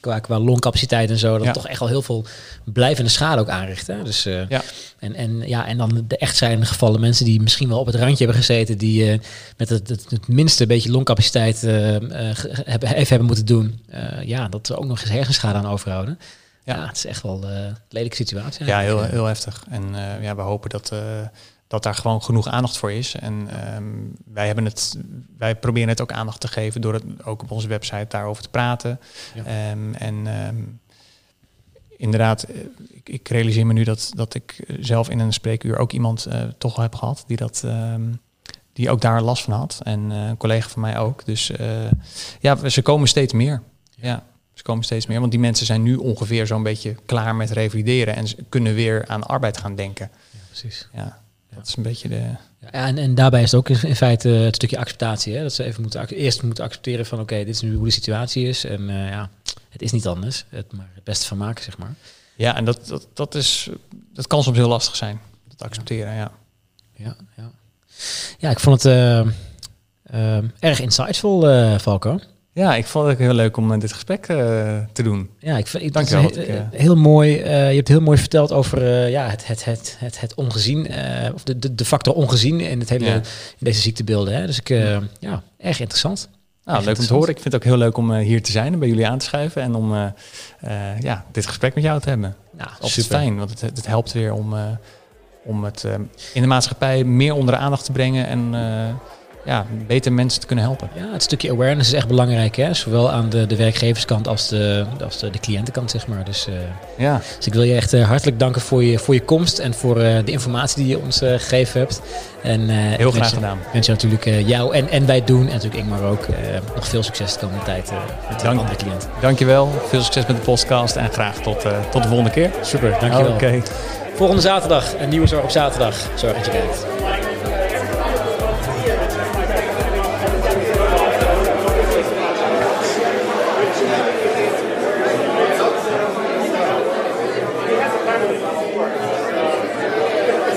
qua, qua longcapaciteit en zo. Dat Ja. toch echt al heel veel blijvende schade ook aanricht. Hè? Dus, uh, Ja. en, en, ja, en dan de echt zijn gevallen mensen die misschien wel op het randje hebben gezeten. Die uh, met het, het, het minste beetje longcapaciteit uh, hebben, even hebben moeten doen. Ja, dat er ook nog eens hersenschade aan overhouden. Ja, ja het is echt wel een lelijke situatie. Ja, heel, heel heftig. En ja, we hopen dat, dat daar gewoon genoeg aandacht voor is. En um, wij, hebben het, wij proberen het ook aandacht te geven door het ook op onze website daarover te praten. Ja. Um, en um, inderdaad, ik, ik, realiseer me nu dat, dat ik zelf in een spreekuur ook iemand uh, toch heb gehad die dat. die ook daar last van had. En uh, een collega van mij ook. Dus uh, ja, ze komen steeds meer. Ja. Ze komen steeds meer, want die mensen zijn nu ongeveer zo'n beetje klaar met revalideren en ze kunnen weer aan arbeid gaan denken. Ja, precies. Ja, dat is een beetje de. Ja, en, en daarbij is het ook in feite het stukje acceptatie. Hè? Dat ze even moeten eerst moeten accepteren van oké, okay, dit is nu hoe de situatie is. En uh, ja, het is niet anders. Het maar het beste van maken, zeg maar. Ja, en dat, dat, dat, is, dat kan soms heel lastig zijn. Dat accepteren, ja. Ja, ja. ja ik vond het uh, uh, erg insightful, Falco. Ja, ik vond het heel leuk om dit gesprek uh, te doen. Ja, ik vind Dank je wel. Heel, heel mooi. Uh, je hebt heel mooi verteld over uh, ja, het, het, het, het, het ongezien, of de, de, de factor ongezien in, het hele, ja. in deze ziektebeelden. Hè. Dus ik, ja. ja, erg interessant. Nou, erg leuk om te horen. Ik vind het ook heel leuk om hier te zijn en bij jullie aan te schuiven en om ja, dit gesprek met jou te hebben. Nou, dat is fijn, want het, het helpt weer om, om het in de maatschappij meer onder de aandacht te brengen en ja, beter mensen te kunnen helpen. Ja, het stukje awareness is echt belangrijk, hè? zowel aan de, de werkgeverskant als de, als de, de cliëntenkant, zeg maar. Dus, uh, ja. dus ik wil je echt uh, hartelijk danken voor je, voor je komst en voor uh, de informatie die je ons gegeven hebt. En, Heel graag gedaan. Ik wens je natuurlijk jou en, en wij doen, en natuurlijk Ingmar ook, nog veel succes de komende tijd met de Dank, andere cliënten. Dankjewel, veel succes met de podcast en graag tot, tot de volgende keer. Super, dankjewel. Oké. Okay. Volgende zaterdag, een nieuwe Zorg op zaterdag. Zorg dat je kijkt.